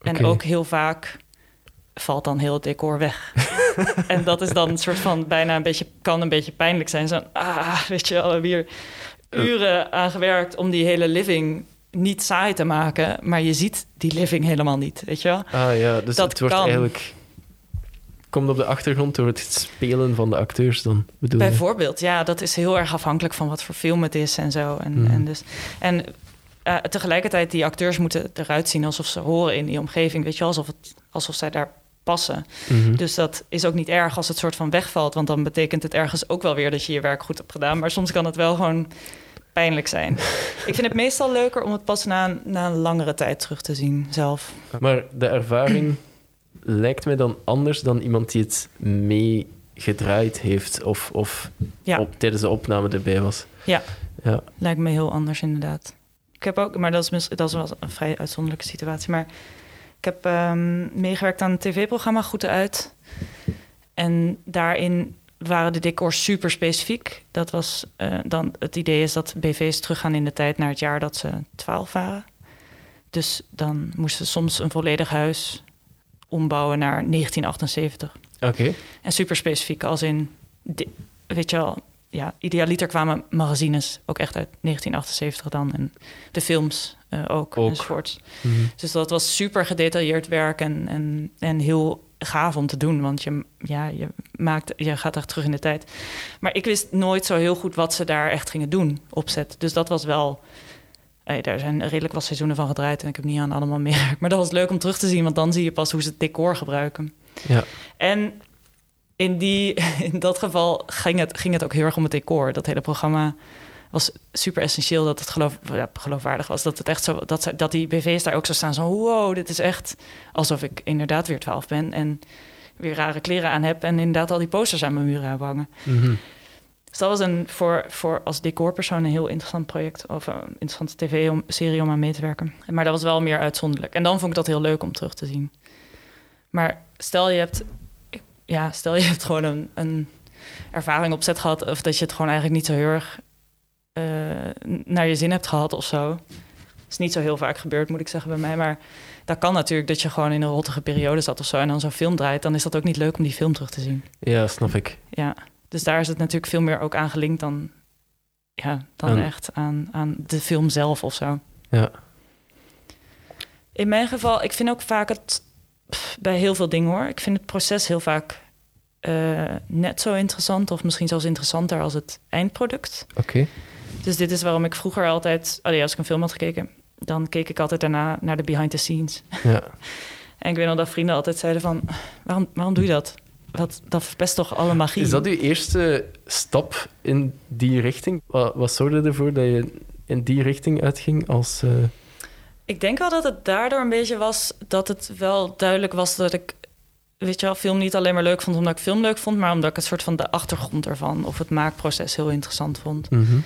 En ook heel vaak valt dan heel het decor weg. en dat is dan een soort van bijna een beetje, kan een beetje pijnlijk zijn. Zo, ah, weet je wel, we hebben hier uren aan gewerkt om die hele living niet saai te maken. Maar je ziet die living helemaal niet, weet je wel. Ah ja, dus Dat het wordt kan. eigenlijk... Komt op de achtergrond door het spelen van de acteurs dan, bedoel je? Bijvoorbeeld, ja, dat is heel erg afhankelijk van wat voor film het is en zo. En, Mhm. en, dus, en eh, tegelijkertijd, die acteurs moeten eruit zien alsof ze horen in die omgeving. Weet je wel, alsof, het, alsof zij daar passen. Mhm. Dus dat is ook niet erg als het soort van wegvalt. Want dan betekent het ergens ook wel weer dat je je werk goed hebt gedaan. Maar soms kan het wel gewoon pijnlijk zijn. Ik vind het meestal leuker om het pas na, een- na een langere tijd terug te zien zelf. Maar de ervaring lijkt mij dan anders dan iemand die het meegedraaid heeft of, of Ja. op, tijdens de opname erbij was. Ja. Ja, Lijkt me heel anders inderdaad. Ik heb ook, maar dat is, dat is wel een vrij uitzonderlijke situatie. Maar ik heb ehm, meegewerkt aan een tv-programma Goed Uit. En daarin waren de decors super specifiek. Dat was eh, dan het idee is dat BV's teruggaan in de tijd naar het jaar dat ze 12 waren. Dus dan moesten ze soms een volledig huis ombouwen naar 1978. oké. En super specifiek, als in, weet je wel, ja, idealiter kwamen magazines ook echt uit 1978 dan. En de films eh, ook, Ook. enzovoorts. Mhm. Dus dat was super gedetailleerd werk en, en, en heel gaaf om te doen. Want je, ja, je, maakt, je gaat echt terug in de tijd. Maar ik wist nooit zo heel goed wat ze daar echt gingen doen op set. Dus dat was wel... eh, daar zijn redelijk wat seizoenen van gedraaid en ik heb niet aan allemaal meer. Maar dat was leuk om terug te zien, want dan zie je pas hoe ze het decor gebruiken. Ja, En in, die, in dat geval ging het, ging het ook heel erg om het decor. Dat hele programma was super essentieel dat het geloof, ja, geloofwaardig was. Dat het echt zo dat, dat die BV's daar ook zo staan. Zo, wow, dit is echt alsof ik inderdaad weer 12 ben en weer rare kleren aan heb en inderdaad al die posters aan mijn muren hangen. Mhm. Dus dat was een voor, voor als decorpersoon een heel interessant project of een interessante tv-serie om aan mee te werken. Maar dat was wel meer uitzonderlijk. En dan vond ik dat heel leuk om terug te zien. Maar stel je hebt, ja, stel je hebt gewoon een, een ervaring op set gehad of dat je het gewoon eigenlijk niet zo heel erg eh, naar je zin hebt gehad of zo. Dat is niet zo heel vaak gebeurd, moet ik zeggen bij mij. Maar dat kan natuurlijk dat je gewoon in een rottige periode zat of zo en dan zo'n film draait. Dan is dat ook niet leuk om die film terug te zien. ja, snap ik. Ja, dus daar is het natuurlijk veel meer ook aan gelinkt dan, ja, dan echt aan, aan de film zelf of zo. Ja. In mijn geval, ik vind ook vaak het pff, bij heel veel dingen hoor. Ik vind het proces heel vaak eh, net zo interessant, of misschien zelfs interessanter als het eindproduct. Oké. Dus dit is waarom ik vroeger altijd, allee, als ik een film had gekeken, dan keek ik altijd daarna naar de behind the scenes. Ja. En ik weet nog dat vrienden altijd zeiden van, waarom, waarom doe je dat? Wat, dat verpest toch alle magie? Is dat uw eerste stap in die richting? Wat, wat zorgde ervoor dat je in die richting uitging als... eh, Ik denk wel dat het daardoor een beetje was dat het wel duidelijk was dat ik, weet je wel, film niet alleen maar leuk vond omdat ik film leuk vond, maar omdat ik het soort van de achtergrond ervan of het maakproces heel interessant vond. mhm.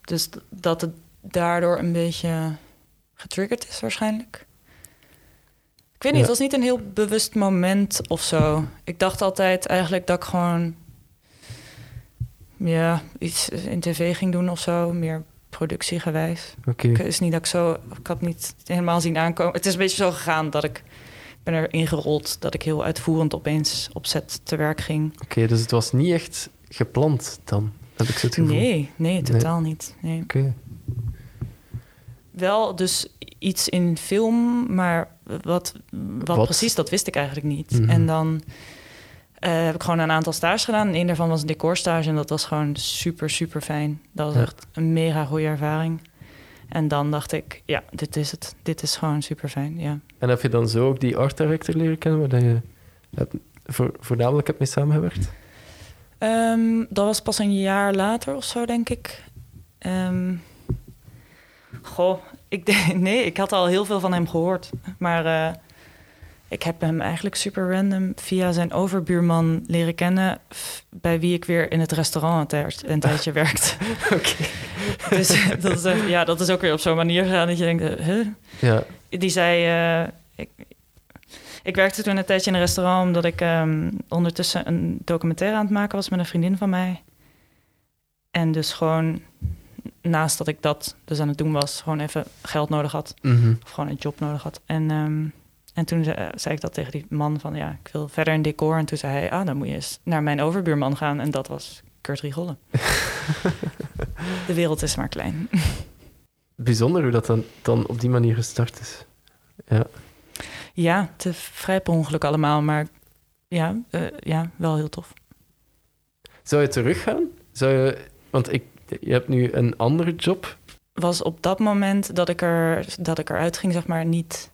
Dus dat het daardoor een beetje getriggerd is waarschijnlijk. Ik weet niet, Ja. het was niet een heel bewust moment of zo. Ik dacht altijd eigenlijk dat ik gewoon... ja, iets in tv ging doen of zo, meer productiegewijs. Oké. Het is niet dat ik zo, ik had niet helemaal zien aankomen. Het is een beetje zo gegaan dat ik ben erin gerold, dat ik heel uitvoerend opeens op set te werk ging. Oké, dus het was niet echt gepland dan, heb ik zo het gevoel. Nee, nee, totaal niet. Nee. Oké. Wel dus iets in film, maar wat, wat, Wat? precies, dat wist ik eigenlijk niet. Mhm. En dan eh, heb ik gewoon een aantal stages gedaan. En een daarvan was een decorstage en dat was gewoon super, super fijn. Dat was Ja. echt een mega goede ervaring. En dan dacht ik, ja, dit is het. Dit is gewoon super fijn, ja. En heb je dan zo ook die art director leren kennen, waar je hebt, voor, voornamelijk hebt mee samengewerkt? Ehm, dat was pas een jaar later of zo, denk ik. Ehm, goh, ik, nee, ik had al heel veel van hem gehoord. Maar eh, ik heb hem eigenlijk super random via zijn overbuurman leren kennen... bij wie ik weer in het restaurant een, tijd- een tijdje werkte. Oké. Dus dat is, echt- ja, dat is ook weer op zo'n manier gegaan dat je denkt... eh, huh? Ja, Die zei... eh, ik, ik werkte toen een tijdje in een restaurant... omdat ik ehm, ondertussen een documentaire aan het maken was... met een vriendin van mij. En dus gewoon naast dat ik dat dus aan het doen was... gewoon even geld nodig had. mhm. Of gewoon een job nodig had. En, ehm, en toen zei, eh, zei ik dat tegen die man van... ja, ik wil verder in decor. En toen zei hij... ah, dan moet je eens naar mijn overbuurman gaan. En dat was Kurt Rigolle. De wereld is maar klein. bijzonder hoe dat dan, dan op die manier gestart is. Ja. Ja, te vrij per ongeluk allemaal, maar ja, eh, ja, wel heel tof. Zou je teruggaan? Zou je, want ik, je hebt nu een andere job. Was op dat moment dat ik, er, dat ik eruit ging, zeg maar, niet...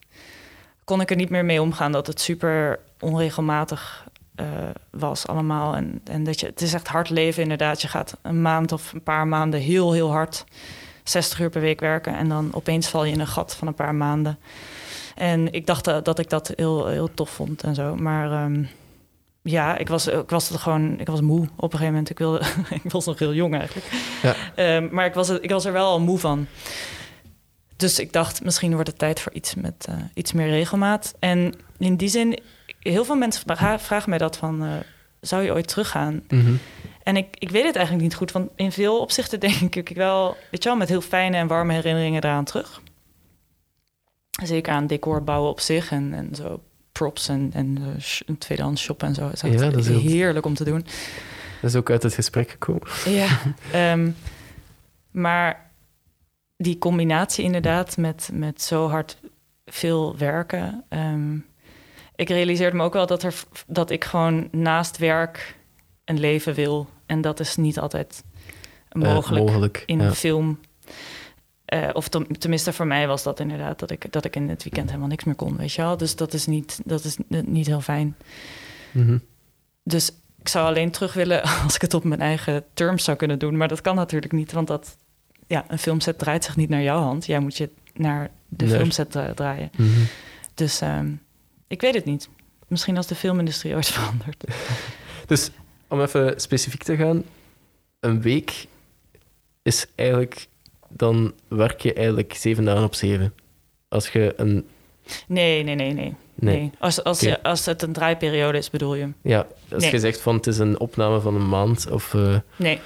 kon ik er niet meer mee omgaan dat het super onregelmatig eh, was allemaal. En, en dat je, het is echt hard leven inderdaad. Je gaat een maand of een paar maanden heel, heel hard 60 uur per week werken... en dan opeens val je in een gat van een paar maanden. En ik dacht eh, dat ik dat heel, heel tof vond en zo, maar... ehm, ja, ik was, ik was er gewoon, ik was moe op een gegeven moment. Ik, wilde, ik was nog heel jong eigenlijk. Ja. Ehm, maar ik was, ik was er wel al moe van. Dus ik dacht, misschien wordt het tijd voor iets met eh, iets meer regelmaat. En in die zin, heel veel mensen vra- vragen mij dat van... eh, zou je ooit teruggaan? Mhm. En ik, ik weet het eigenlijk niet goed, want in veel opzichten denk ik wel... weet je wel, met heel fijne en warme herinneringen eraan terug. Zeker aan decor bouwen op zich en, en zo props en, en eh, een tweedehands shop en zo. Ja, dat is heerlijk om te doen. Dat is ook uit het gesprek gekomen. Ja, ehm, maar die combinatie inderdaad met, met zo hard veel werken. ehm, ik realiseerde me ook wel dat, er, dat ik gewoon naast werk een leven wil. En dat is niet altijd Eh, mogelijk mogelijk. in ja. film. Eh, of ten- tenminste, voor mij was dat inderdaad dat ik, dat ik in het weekend helemaal niks meer kon, weet je wel. Dus dat is niet, dat is niet heel fijn. Mhm. Dus ik zou alleen terug willen als ik het op mijn eigen terms zou kunnen doen. Maar dat kan natuurlijk niet, want dat, ja, een filmset draait zich niet naar jouw hand. Jij moet je naar de Nee. filmset eh, draaien. Mhm. Dus ehm, ik weet het niet. Misschien als de filmindustrie ooit verandert. Dus om even specifiek te gaan, een week is eigenlijk, dan werk je eigenlijk zeven dagen op zeven. Als je een, Nee, nee, nee, nee. nee, nee. Als, als, je, als het een draaiperiode is, bedoel je? ja, als Nee. je zegt van het is een opname van een maand of, eh, Nee.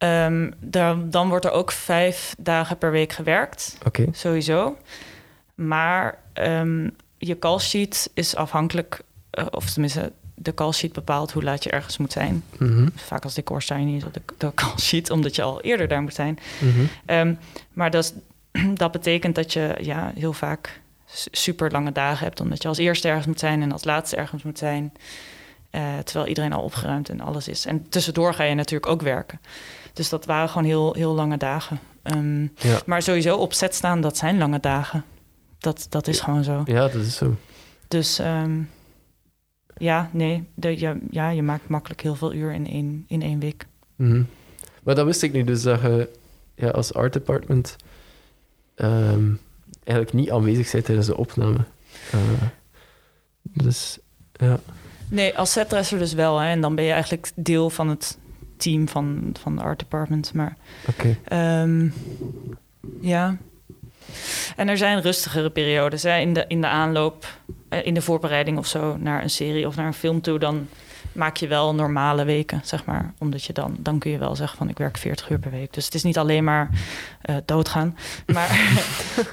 Ehm, daar, dan wordt er ook vijf dagen per week gewerkt. oké, Sowieso. Maar ehm, je call sheet is afhankelijk, eh, of tenminste, de call sheet bepaalt hoe laat je ergens moet zijn. Mhm, Vaak als decor sta je niet op de, de call sheet, omdat je al eerder daar moet zijn. mhm. Ehm, maar dat, dat betekent dat je ja, heel vaak su- super lange dagen hebt, omdat je als eerste ergens moet zijn en als laatste ergens moet zijn. Eh, terwijl iedereen al opgeruimd en alles is. En tussendoor ga je natuurlijk ook werken. Dus dat waren gewoon heel, heel lange dagen. Ehm, Ja. Maar sowieso op set staan, dat zijn lange dagen. Dat, dat is gewoon zo. ja, dat is zo. Dus ehm, ja, nee, de, je, ja, je maakt makkelijk heel veel uur in één, in één week. Mhm. Maar dat wist ik niet, dus dat je ja, als art department ehm, eigenlijk niet aanwezig bent tijdens de opname. Eh, dus ja, Nee, als setdresser dus wel. Hè, en dan ben je eigenlijk deel van het team van, van de art department. Maar oké. ehm, ja. En er zijn rustigere periodes. Hè, in, de, in de aanloop, eh, in de voorbereiding of zo naar een serie of naar een film toe. Dan maak je wel normale weken, zeg maar. Omdat je dan, dan kun je wel zeggen van ik werk 40 uur per week. Dus het is niet alleen maar uh, doodgaan. Maar,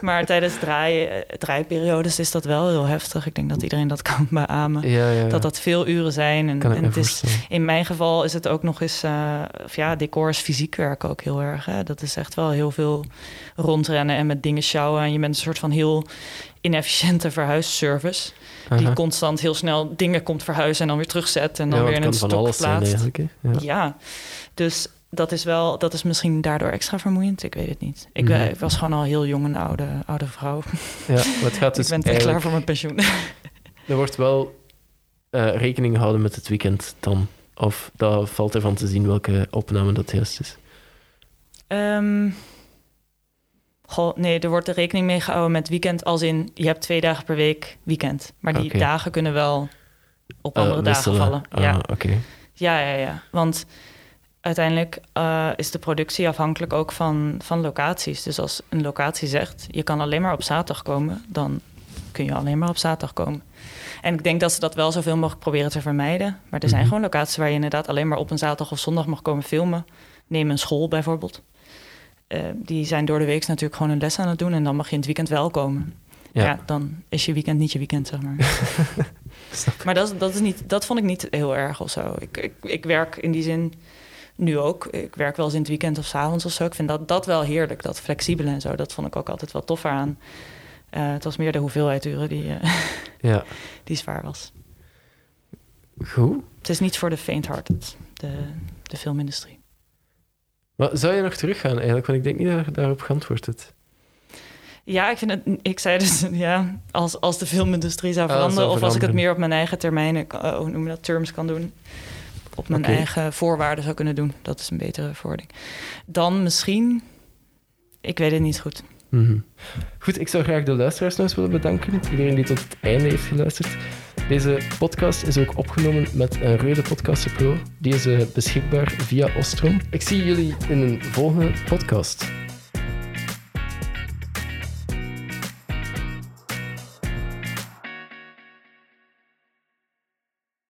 maar tijdens draai, draaiperiodes is dat wel heel heftig. Ik denk dat iedereen dat kan beamen. Ja, ja, Dat dat veel uren zijn. En, en het is, in mijn geval is het ook nog eens, uh, of ja, decor is fysiek werken ook heel erg. Hè? Dat is echt wel heel veel rondrennen en met dingen sjouwen. En je bent een soort van heel inefficiënte verhuisservice. Die constant heel snel dingen komt verhuizen en dan weer terugzet en dan ja, weer in een stok zijn plaatst. eigenlijk. Ja. Ja, dus dat is wel, dat is misschien daardoor extra vermoeiend. Ik weet het niet. Ik, Mhm. eh, was gewoon al heel jong een oude, oude vrouw. Ja, het gaat dus ik ben te klaar eigenlijk- voor mijn pensioen. Er wordt wel eh, rekening gehouden met het weekend dan. Of dat valt ervan te zien welke opname dat juist is. Ehm, goh, nee, er wordt er rekening mee gehouden met weekend als in je hebt twee dagen per week weekend. Maar die dagen kunnen wel op Eh, andere dagen vallen. Ja. oké. ja, ja, ja. Want uiteindelijk eh, is de productie afhankelijk ook van, van locaties. Dus als een locatie zegt je kan alleen maar op zaterdag komen, dan kun je alleen maar op zaterdag komen. En ik denk dat ze dat wel zoveel mogelijk proberen te vermijden. Maar er zijn Mhm. gewoon locaties waar je inderdaad alleen maar op een zaterdag of zondag mag komen filmen. Neem een school bijvoorbeeld. Eh, die zijn door de week natuurlijk gewoon een les aan het doen. En dan mag je in het weekend wel komen. Ja. Ja, dan is je weekend niet je weekend, zeg maar. Maar dat, dat, is niet, dat vond ik niet heel erg of zo. Ik, ik, ik werk in die zin nu ook. Ik werk wel eens in het weekend of 's avonds of zo. Ik vind dat, dat wel heerlijk, dat flexibele en zo. Dat vond ik ook altijd wel tof aan. Eh, het was meer de hoeveelheid uren die, eh, Ja, die zwaar was. goed. Het is niet voor de faint-hearted, de, de filmindustrie. Maar zou je nog teruggaan eigenlijk? Want ik denk niet dat je daarop geantwoord hebt. Ja, ik vind het. Ik zei dus, ja, als, als de filmindustrie zou Ah, zou veranderen, of als ik het meer op mijn eigen termijnen, hoe noem je dat, terms kan doen, op mijn eigen voorwaarden zou kunnen doen, dat is een betere verwoording. Dan misschien, ik weet het niet goed. Mhm. Goed, ik zou graag de luisteraars nog eens willen bedanken. Iedereen die tot het einde heeft geluisterd. Deze podcast is ook opgenomen met een Rode Podcaster Pro. Die is eh, beschikbaar via Ostrom. Ik zie jullie in een volgende podcast.